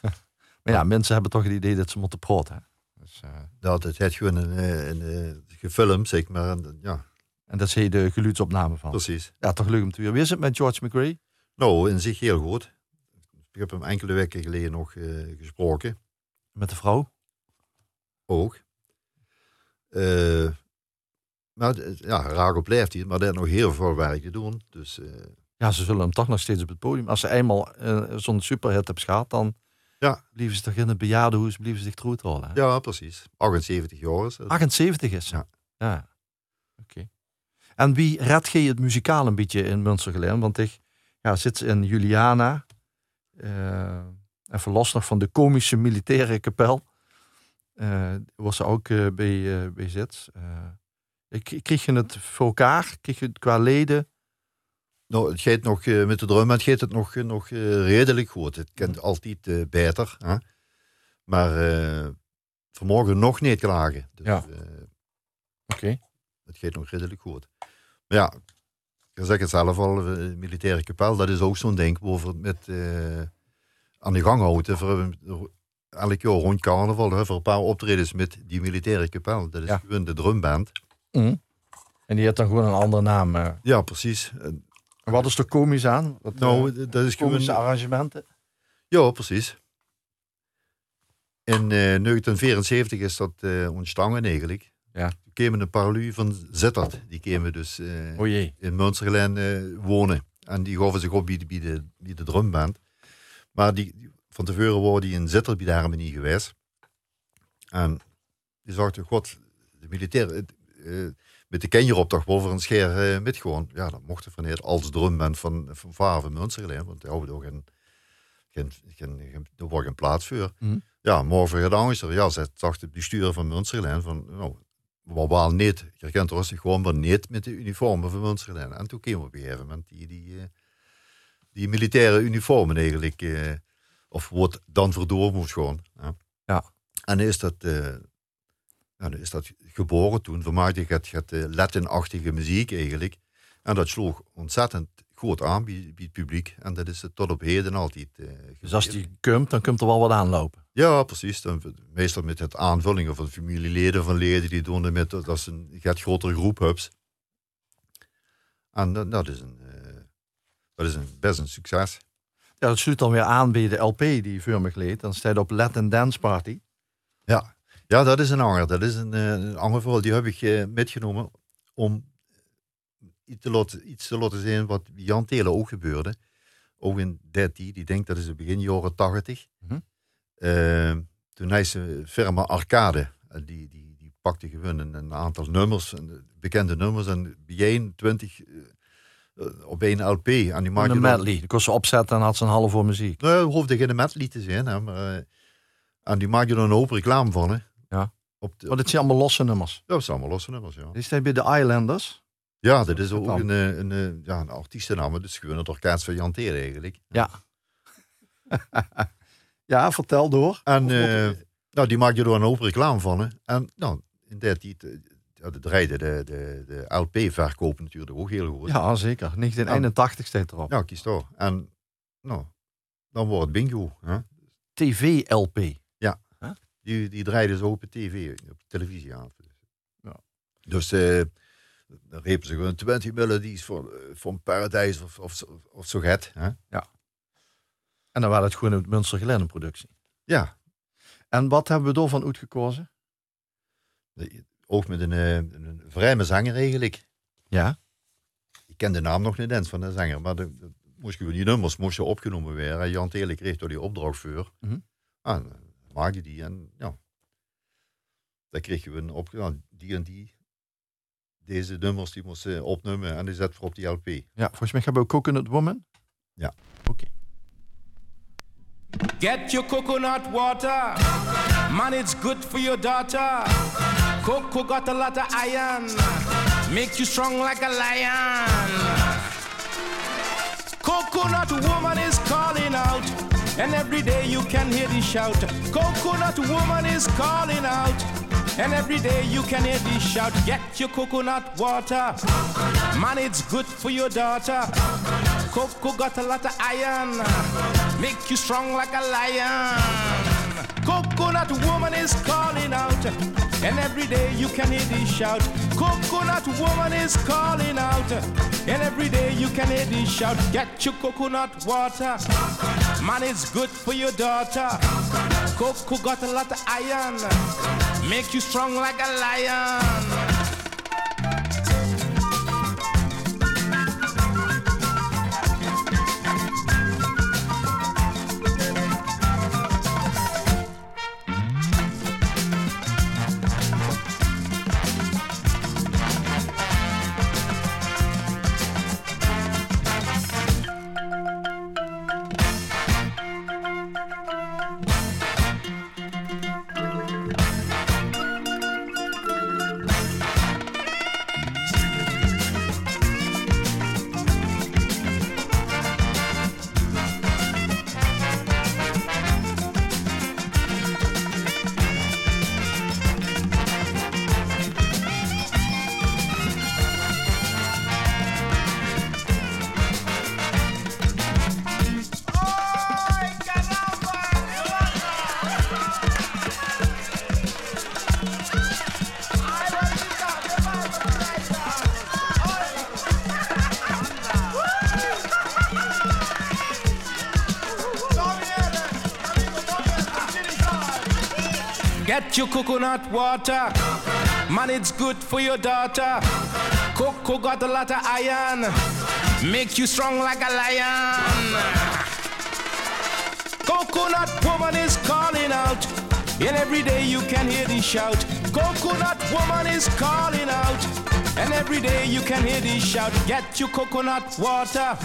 A: maar ja, mensen hebben toch het idee dat ze moeten praten. Dus, eh,
B: dat het het gewoon een, eh, een, gefilmd, zeg maar. En, ja,
A: en dat is de geluidsopname van.
B: precies.
A: Ja, toch leuk om te horen. Wie is het met George McRae?
B: Nou, in zich heel goed. Ik heb hem enkele weken geleden nog gesproken.
A: Met de vrouw?
B: Ook. Eh, maar het- ja, Rago blijft hier, maar is nog heel veel werk te doen. Dus eh,
A: Ja, ze zullen hem toch nog steeds op het podium. Als ze eenmaal eh, zo'n superhit hebben gehad, dan
B: Ja.
A: blijven ze toch in het bejaardenhoes, blijven ze zich hè?
B: ja, precies. 78 jaar is het.
A: 78 is.
B: Ja.
A: Ja. Oké. En wie redt je het muzikaal een beetje in Münstergelen? Want ik ja, zit in Juliana. eh en verlost nog van de komische militaire kapel. Eh was ze ook eh, bij, eh bij ik, ik kreeg je het voor elkaar? Kreeg je het qua leden?
B: Nou, het gaat nog, met de drum het gaat het nog, nog redelijk goed. Het kent altijd beter. Hè? Maar eh, vanmorgen nog niet klagen. Dus,
A: Ja. Oké.
B: het gaat nog redelijk goed. Maar ja, ik zeg het zelf al, militaire kapel, dat is ook zo'n ding over met eh, aan de gang houden. Voor, elk jaar rond carnaval, hè, voor een paar optredens met die militaire kapel. Dat is
A: Ja.
B: gewoon de drumband.
A: Mhm. En die heeft dan gewoon een andere naam. eh.
B: Ja, precies. En,
A: wat is er komisch aan? Wat,
B: nou,
A: eh,
B: dat is gewoon...
A: arrangementen?
B: Ja, precies. In eh 1974 is dat eh ontstaan eigenlijk.
A: Ja.
B: Toen kwamen een paar lui van Zittert. Die kwamen dus eh,
A: O jee.
B: in Münstergelen eh, wonen. En die gaven zich op bij de, bij de, bij de drumband. Maar die- van tevoren waren die in Zittert bij de harmonie geweest. En die zag god, de militair... eh, met de kenjeroptocht boven een scheer eh, met gewoon. Ja, dat mocht er van niet als drumband van, van Varen van. Want daar hadden ook geen, geen, geen, geen, er was geen plaats voor.
A: Mhm.
B: Ja, morgen gedaan is er. Ja, ze zag de bestuurder van Münstergelen van... Nou, we waren niet, je herkent rustig gewoon, maar niet met de uniformen van Münstergelen. En toen kwamen we op een gegeven moment die, die, eh, die militaire uniformen eigenlijk, of wordt dan verdoven moest gewoon. Ja.
A: Ja.
B: En is dat, eh, ja, is dat geboren toen, vermaakte het, het eh, Latin-achtige muziek eigenlijk. En dat sloeg ontzettend goed aan bij, bij het publiek. En dat is het tot op heden altijd. eh,
A: Dus als die komt, dan komt er wel wat aanlopen.
B: Ja, precies. Dan, meestal met het aanvullingen van familieleden van leden die doen met dat is een gaat grotere groep hebt. En dat, dat is een, eh, dat is een best een succes.
A: Ja, dat sluit dan weer aan bij de LP die Vurmig leed. Dan staat op Latin Dance Party.
B: Ja, ja dat is een anger. Dat is een, eh, een ander verhaal. Die heb ik eh, metgenomen om iets te, laten, iets te laten zien wat Jan Telen ook gebeurde. Ook in 13, die denkt dat is het begin jaren 80.
A: Mhm.
B: Eh, toen hij zijn firma Arcade, die, die, die pakte gewoon een, een aantal nummers, een, bekende nummers, en bijeen 20 eh, eh, op één LP. En die
A: Een
B: maakte dan-
A: medley. Die kon ze opzetten en had ze een half voor muziek.
B: nou, het hoefde geen medley te zijn, hè, maar, eh, en die maak je dan een hoop reclame van. Hè.
A: Ja.
B: Op de,
A: Maar dit zijn allemaal losse nummers.
B: dat zijn allemaal losse nummers, ja.
A: Die staat bij de Islanders.
B: Ja, dat is ook een, eh, een, eh, ja, een artiestennaam. Dus gewoon het orkest van Jan eigenlijk.
A: Ja. ja, vertel door.
B: En eh, nou, die maak je er een hoop reclame van. Hè. En nou, in die ja, de draaide de, de, de LP-verkoop natuurlijk ook heel goed.
A: Ja, zeker. 1981 staat erop.
B: Ja, kies toch. En nou, dan wordt het bingo. Hè.
A: TV-LP.
B: Die, die draaiden ze op tv, op televisie aan.
A: Ja.
B: Dus eh dan repen ze gewoon 20 melodies van, eh, van Paradise of, of, zo- of zo het. Hè.
A: En dan was het gewoon een Münster productie.
B: Ja,
A: En wat hebben we door van Oet gekozen?
B: Ook met een, eh, een vreemde zanger eigenlijk.
A: Ja.
B: Ik ken de naam nog niet eens van de zanger, maar de, de- moest je, die nummers moesten opgenomen worden. En Jan Tele kreeg door die opdracht voor.
A: Mhm.
B: Ah, dan maakte die en ja. Dan kreeg je een op, ja, die en die. Deze nummers die moesten opnemen en die zet voor op die LP.
A: Ja, volgens mij hebben we ook Coconut Woman.
B: Ja.
A: Oké.
D: Get your coconut water. Man, it's good for your daughter. Cocoa got a lot of iron. Make you strong like a lion. Coconut woman is calling out. And every day you can hear the shout. Coconut woman is calling out. And every day you can hear the shout. Get your coconut water. Man, it's good for your daughter. Cocoa got a lot of iron. Make you strong like a lion. Coconut woman is calling out. And every day you can hear the shout. Coconut woman is calling out. And every day you can hear the shout. Get your coconut water. Man, it's good for your daughter. Cocoa got a lot of iron. Make you strong like a lion. Your coconut water. Man, it's good for your daughter. Cocoa got a lot of iron. Make you strong like a lion. Coconut woman is calling out. And every day you can hear the shout. Coconut woman is calling out. And every day you can hear the shout. Get your coconut water.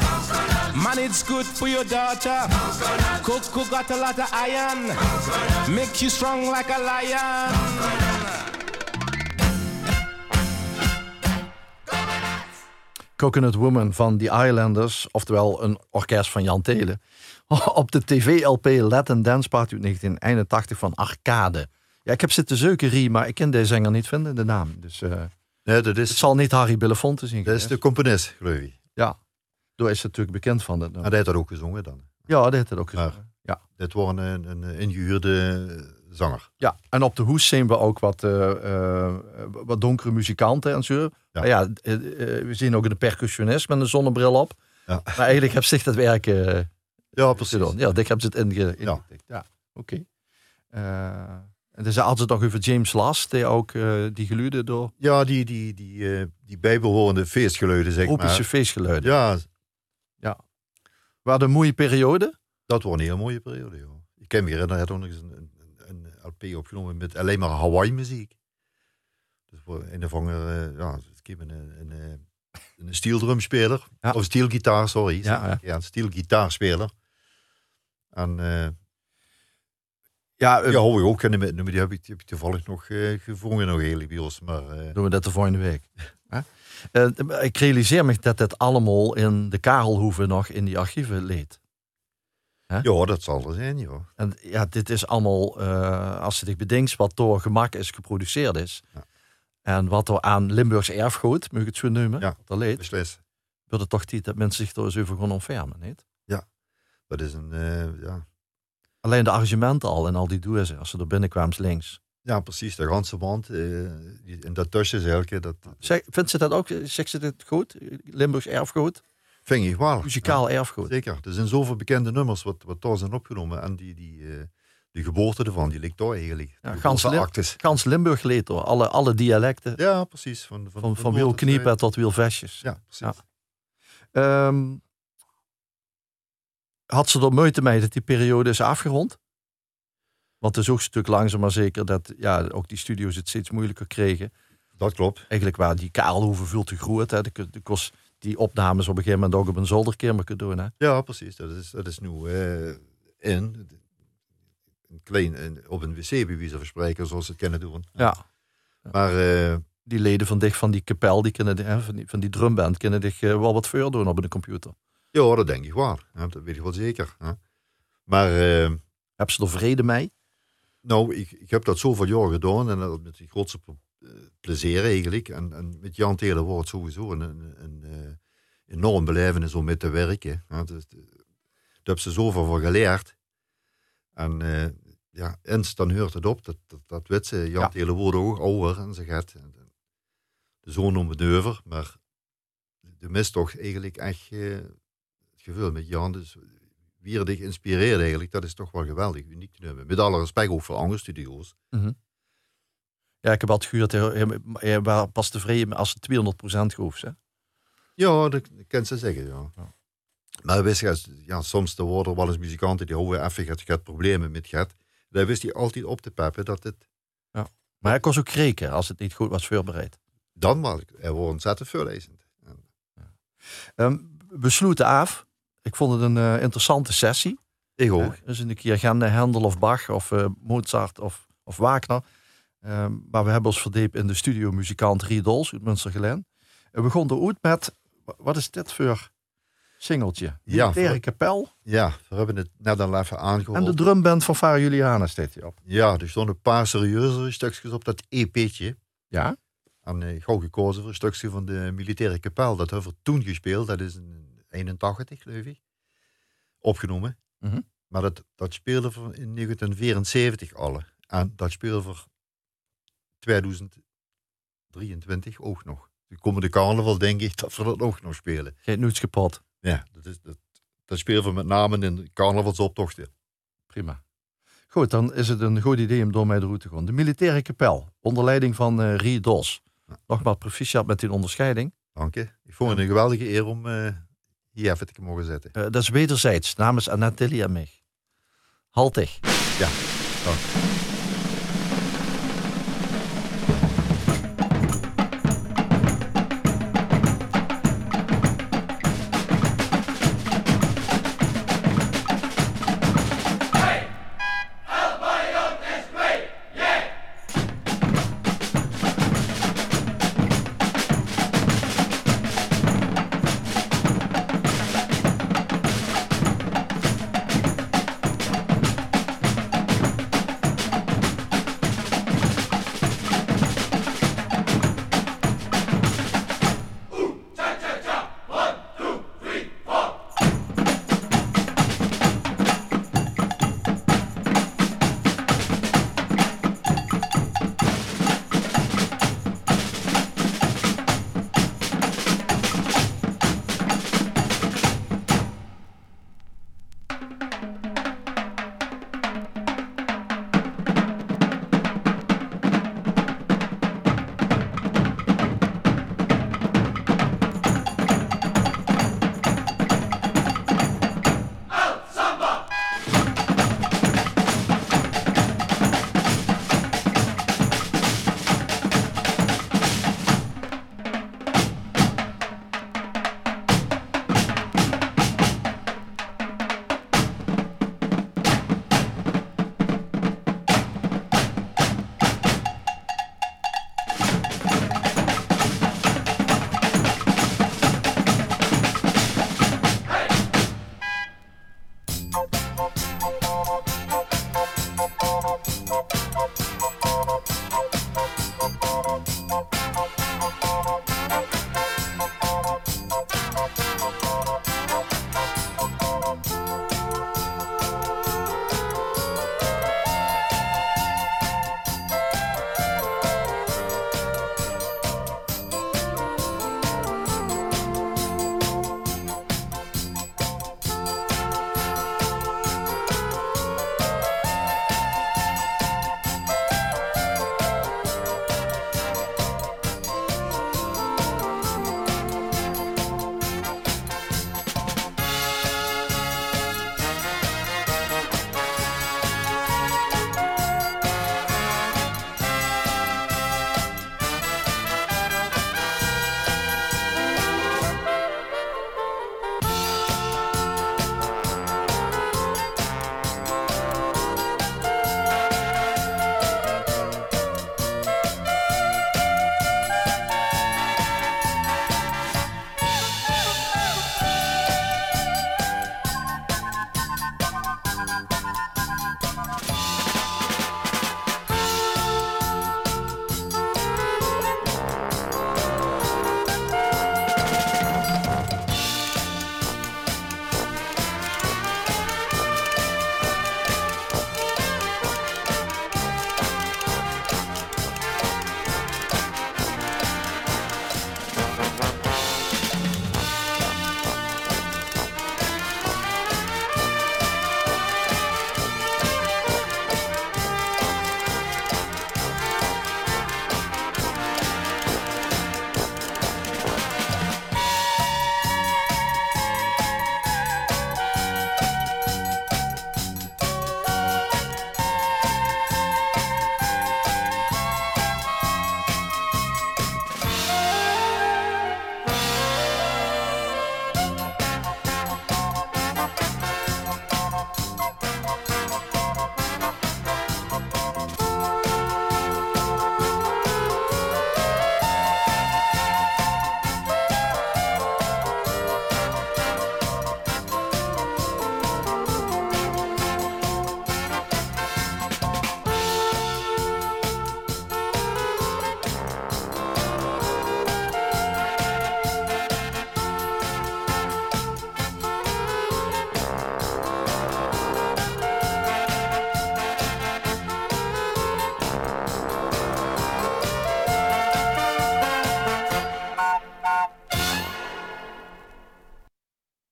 D: Man, it's good for your daughter. Cocoa got a lot of iron. Make you strong like a lion.
A: Coconut Woman van The Islanders, oftewel een orkest van Jan Telen. Op de TV-LP Latin Dance Party uit 1981 van Arcade. Ja, ik heb zitten zoeken, Rie, maar ik kan deze zanger niet vinden, de naam. Dus eh,
B: Nee, dat
A: het
B: is,
A: zal niet Harry Belafonte zijn
B: dat is de componist, geloof ik.
A: Ja. Daar is het natuurlijk bekend van. Dat
B: En hij heeft dat ook gezongen dan.
A: Ja, dat heeft het ook
B: Maar-
A: gezegd. Ja.
B: Dit was een, een, ingehuurde zanger.
A: ja, en op de hoes zien we ook wat, eh, eh, wat donkere muzikanten en zo. Maar ja, eh, we zien ook een percussionist met een zonnebril op.
B: Ja.
A: Maar eigenlijk heb zich dat werk
B: Ja, precies.
A: gedaan. Ja, dik hebben ze het inge ingetikt. Ja, oké. Eh, en dus hadden ze het nog over James Last, die ook die geluiden door
B: Ja, die, die, die, die bijbehorende feestgeluiden, zeg
A: tropische
B: maar.
A: feestgeluiden.
B: Ja,
A: Waar de mooie periode.
B: dat was een heel mooie periode. Joh. Ik me herinneren, hij had nog eens een, een, een LP opgenomen met alleen maar Hawaii-muziek. Dus een of andere, eh, ja, ik een, een, een, een steeldrumspeler.
A: Ja.
B: Of steelgitaar, sorry.
A: Ja, ja.
B: ja een steelgitaarspeler. En eh
A: Ja, eh,
B: ja, hou ik ook maar die heb ik, die heb ik toevallig nog eh gevonden nog heel bij ons. Maar eh,
A: doen we dat de volgende week. Eh, ik realiseer me dat dit allemaal in de Karelhoeve nog in die archieven leed.
B: ja, dat zal er zijn, joh.
A: En ja, dit is allemaal, eh, als je dit bedenkt, wat door gemak is geproduceerd is.
B: Ja.
A: En wat er aan Limburgs erfgoed, moet ik het zo noemen,
B: Ja.
A: er leed,
B: Beslis.
A: wordt het toch tijd dat mensen zich er eens over gaan ontfermen, niet?
B: Dat is een, eh, ja.
A: Alleen de arrangementen al en al die doezen, als ze er binnenkwamen links.
B: Ja, precies, de ganse band. eh, en dat tussen elke, dat
A: Zeg, vindt ze dat ook, zegt ze dit goed? Limburgs erfgoed?
B: vind ik wel.
A: Muzikaal erfgoed.
B: Zeker. Er zijn zoveel bekende nummers wat, wat daar zijn opgenomen. En die, die, eh, de geboorte ervan, die ligt daar eigenlijk.
A: Ja, gans
B: grote
A: Lim-
B: actes.
A: Gans Limburg leed door, alle, alle dialecten.
B: Ja, precies. Van, van,
A: Van, van
B: tot
A: kniepen
B: zuid.
A: tot wiel vestjes.
B: Ja, precies.
A: Ja. Ehm, had ze er moeite mee dat die periode is afgerond? Want het is ook een stuk langzaam maar zeker dat ja, ook die studio's het steeds moeilijker kregen.
B: Dat klopt.
A: Eigenlijk waren die Karelhoeven veel te groot. Hè. De, de kost die opnames op een gegeven moment ook op een zolderkamer kunnen doen. Hè.
B: Ja, precies. Dat is, dat is nu eh, in. Een klein, een- op een wc bij wijze van spreken, zoals ze het kunnen doen.
A: Ja.
B: Maar eh,
A: Die leden van dich van die kapel, die kunnen, hè, van, die, van die drumband, kunnen dich eh, wel wat voor doen op de computer.
B: ja, dat denk ik wel. Ja, dat weet ik wel zeker. hè. Maar
A: Hebben ze er vrede mee?
B: Nou, ik, ik heb dat zoveel jaar gedaan en dat met die grootste eh, plezier eigenlijk. En, en met Jan Taylor wordt het sowieso een, een, een eh, enorm belevenis om mee te werken. Ja, dus, eh, daar heb ze zoveel van geleerd. En ja, eens dan hoort het op. Dat, dat, dat weet ze. Jan
A: Ja.
B: Taylor wordt ook ouder en ze gaat de zoon om het over. Maar de mist toch eigenlijk echt het gevoel met Jan. Dus wie er dich inspireert eigenlijk, dat is toch wel geweldig, uniek te nemen. Met alle respect ook voor andere studio's.
A: Ja, ik heb altijd gehoord, hij- hij- hij was pas tevreden als het 200% gehoefd. Hè?
B: Ja, dat, kan ze zeggen, ja.
A: Ja.
B: Maar wist je, ja, soms er worden wel eens muzikanten die houden even gaat, gaat problemen met gaat. Daar wist hij altijd op te peppen dat het
A: Maar hij kon ook kreken als het niet goed was voorbereid.
B: dan wel, er wordt ontzettend veellezend. En
A: Ehm we sloten af. Ik vond het een eh, interessante sessie.
B: Ik ook.
A: Dus een keer gaan Handel of Bach of eh, Mozart of, of Wagner. Ehm, maar we hebben ons verdiept in de studio muzikant Riedols uit Münstergelen. En we begonnen ooit met, wa- wat is dit voor singeltje?
B: Ja,
A: Militaire
B: voor-
A: kapel
B: Ja, we hebben het net al even
A: en
B: aangehoord.
A: de drumband van Fara Juliana staat hier op.
B: Ja, er stonden een paar serieuzere stukjes op dat EP'tje.
A: Ja?
B: En eh, gauw gekozen voor een stukje van de militaire kapel. Dat hebben we toen gespeeld. Dat is in 81, geloof ik. Opgenomen.
A: Mhm.
B: Maar dat, dat speelde we in 1974 al. En dat speelde voor 2023 ook nog. De komende carnaval denk ik dat we dat ook nog spelen.
A: Geen nooit kapot.
B: Ja, dat, is, dat, dat spelen we met name in de carnavalsoptochten.
A: Prima. Goed, dan is het een goed idee om door mij de route te gaan. De militaire kapel, onder leiding van eh Rie Dos. Nogmaals proficiat met die onderscheiding.
B: Dank je. Ik vond het een geweldige eer om eh, hier even te mogen zetten.
A: Eh, dat is wederzijds, namens en mij. Haltig.
B: Ja, dank.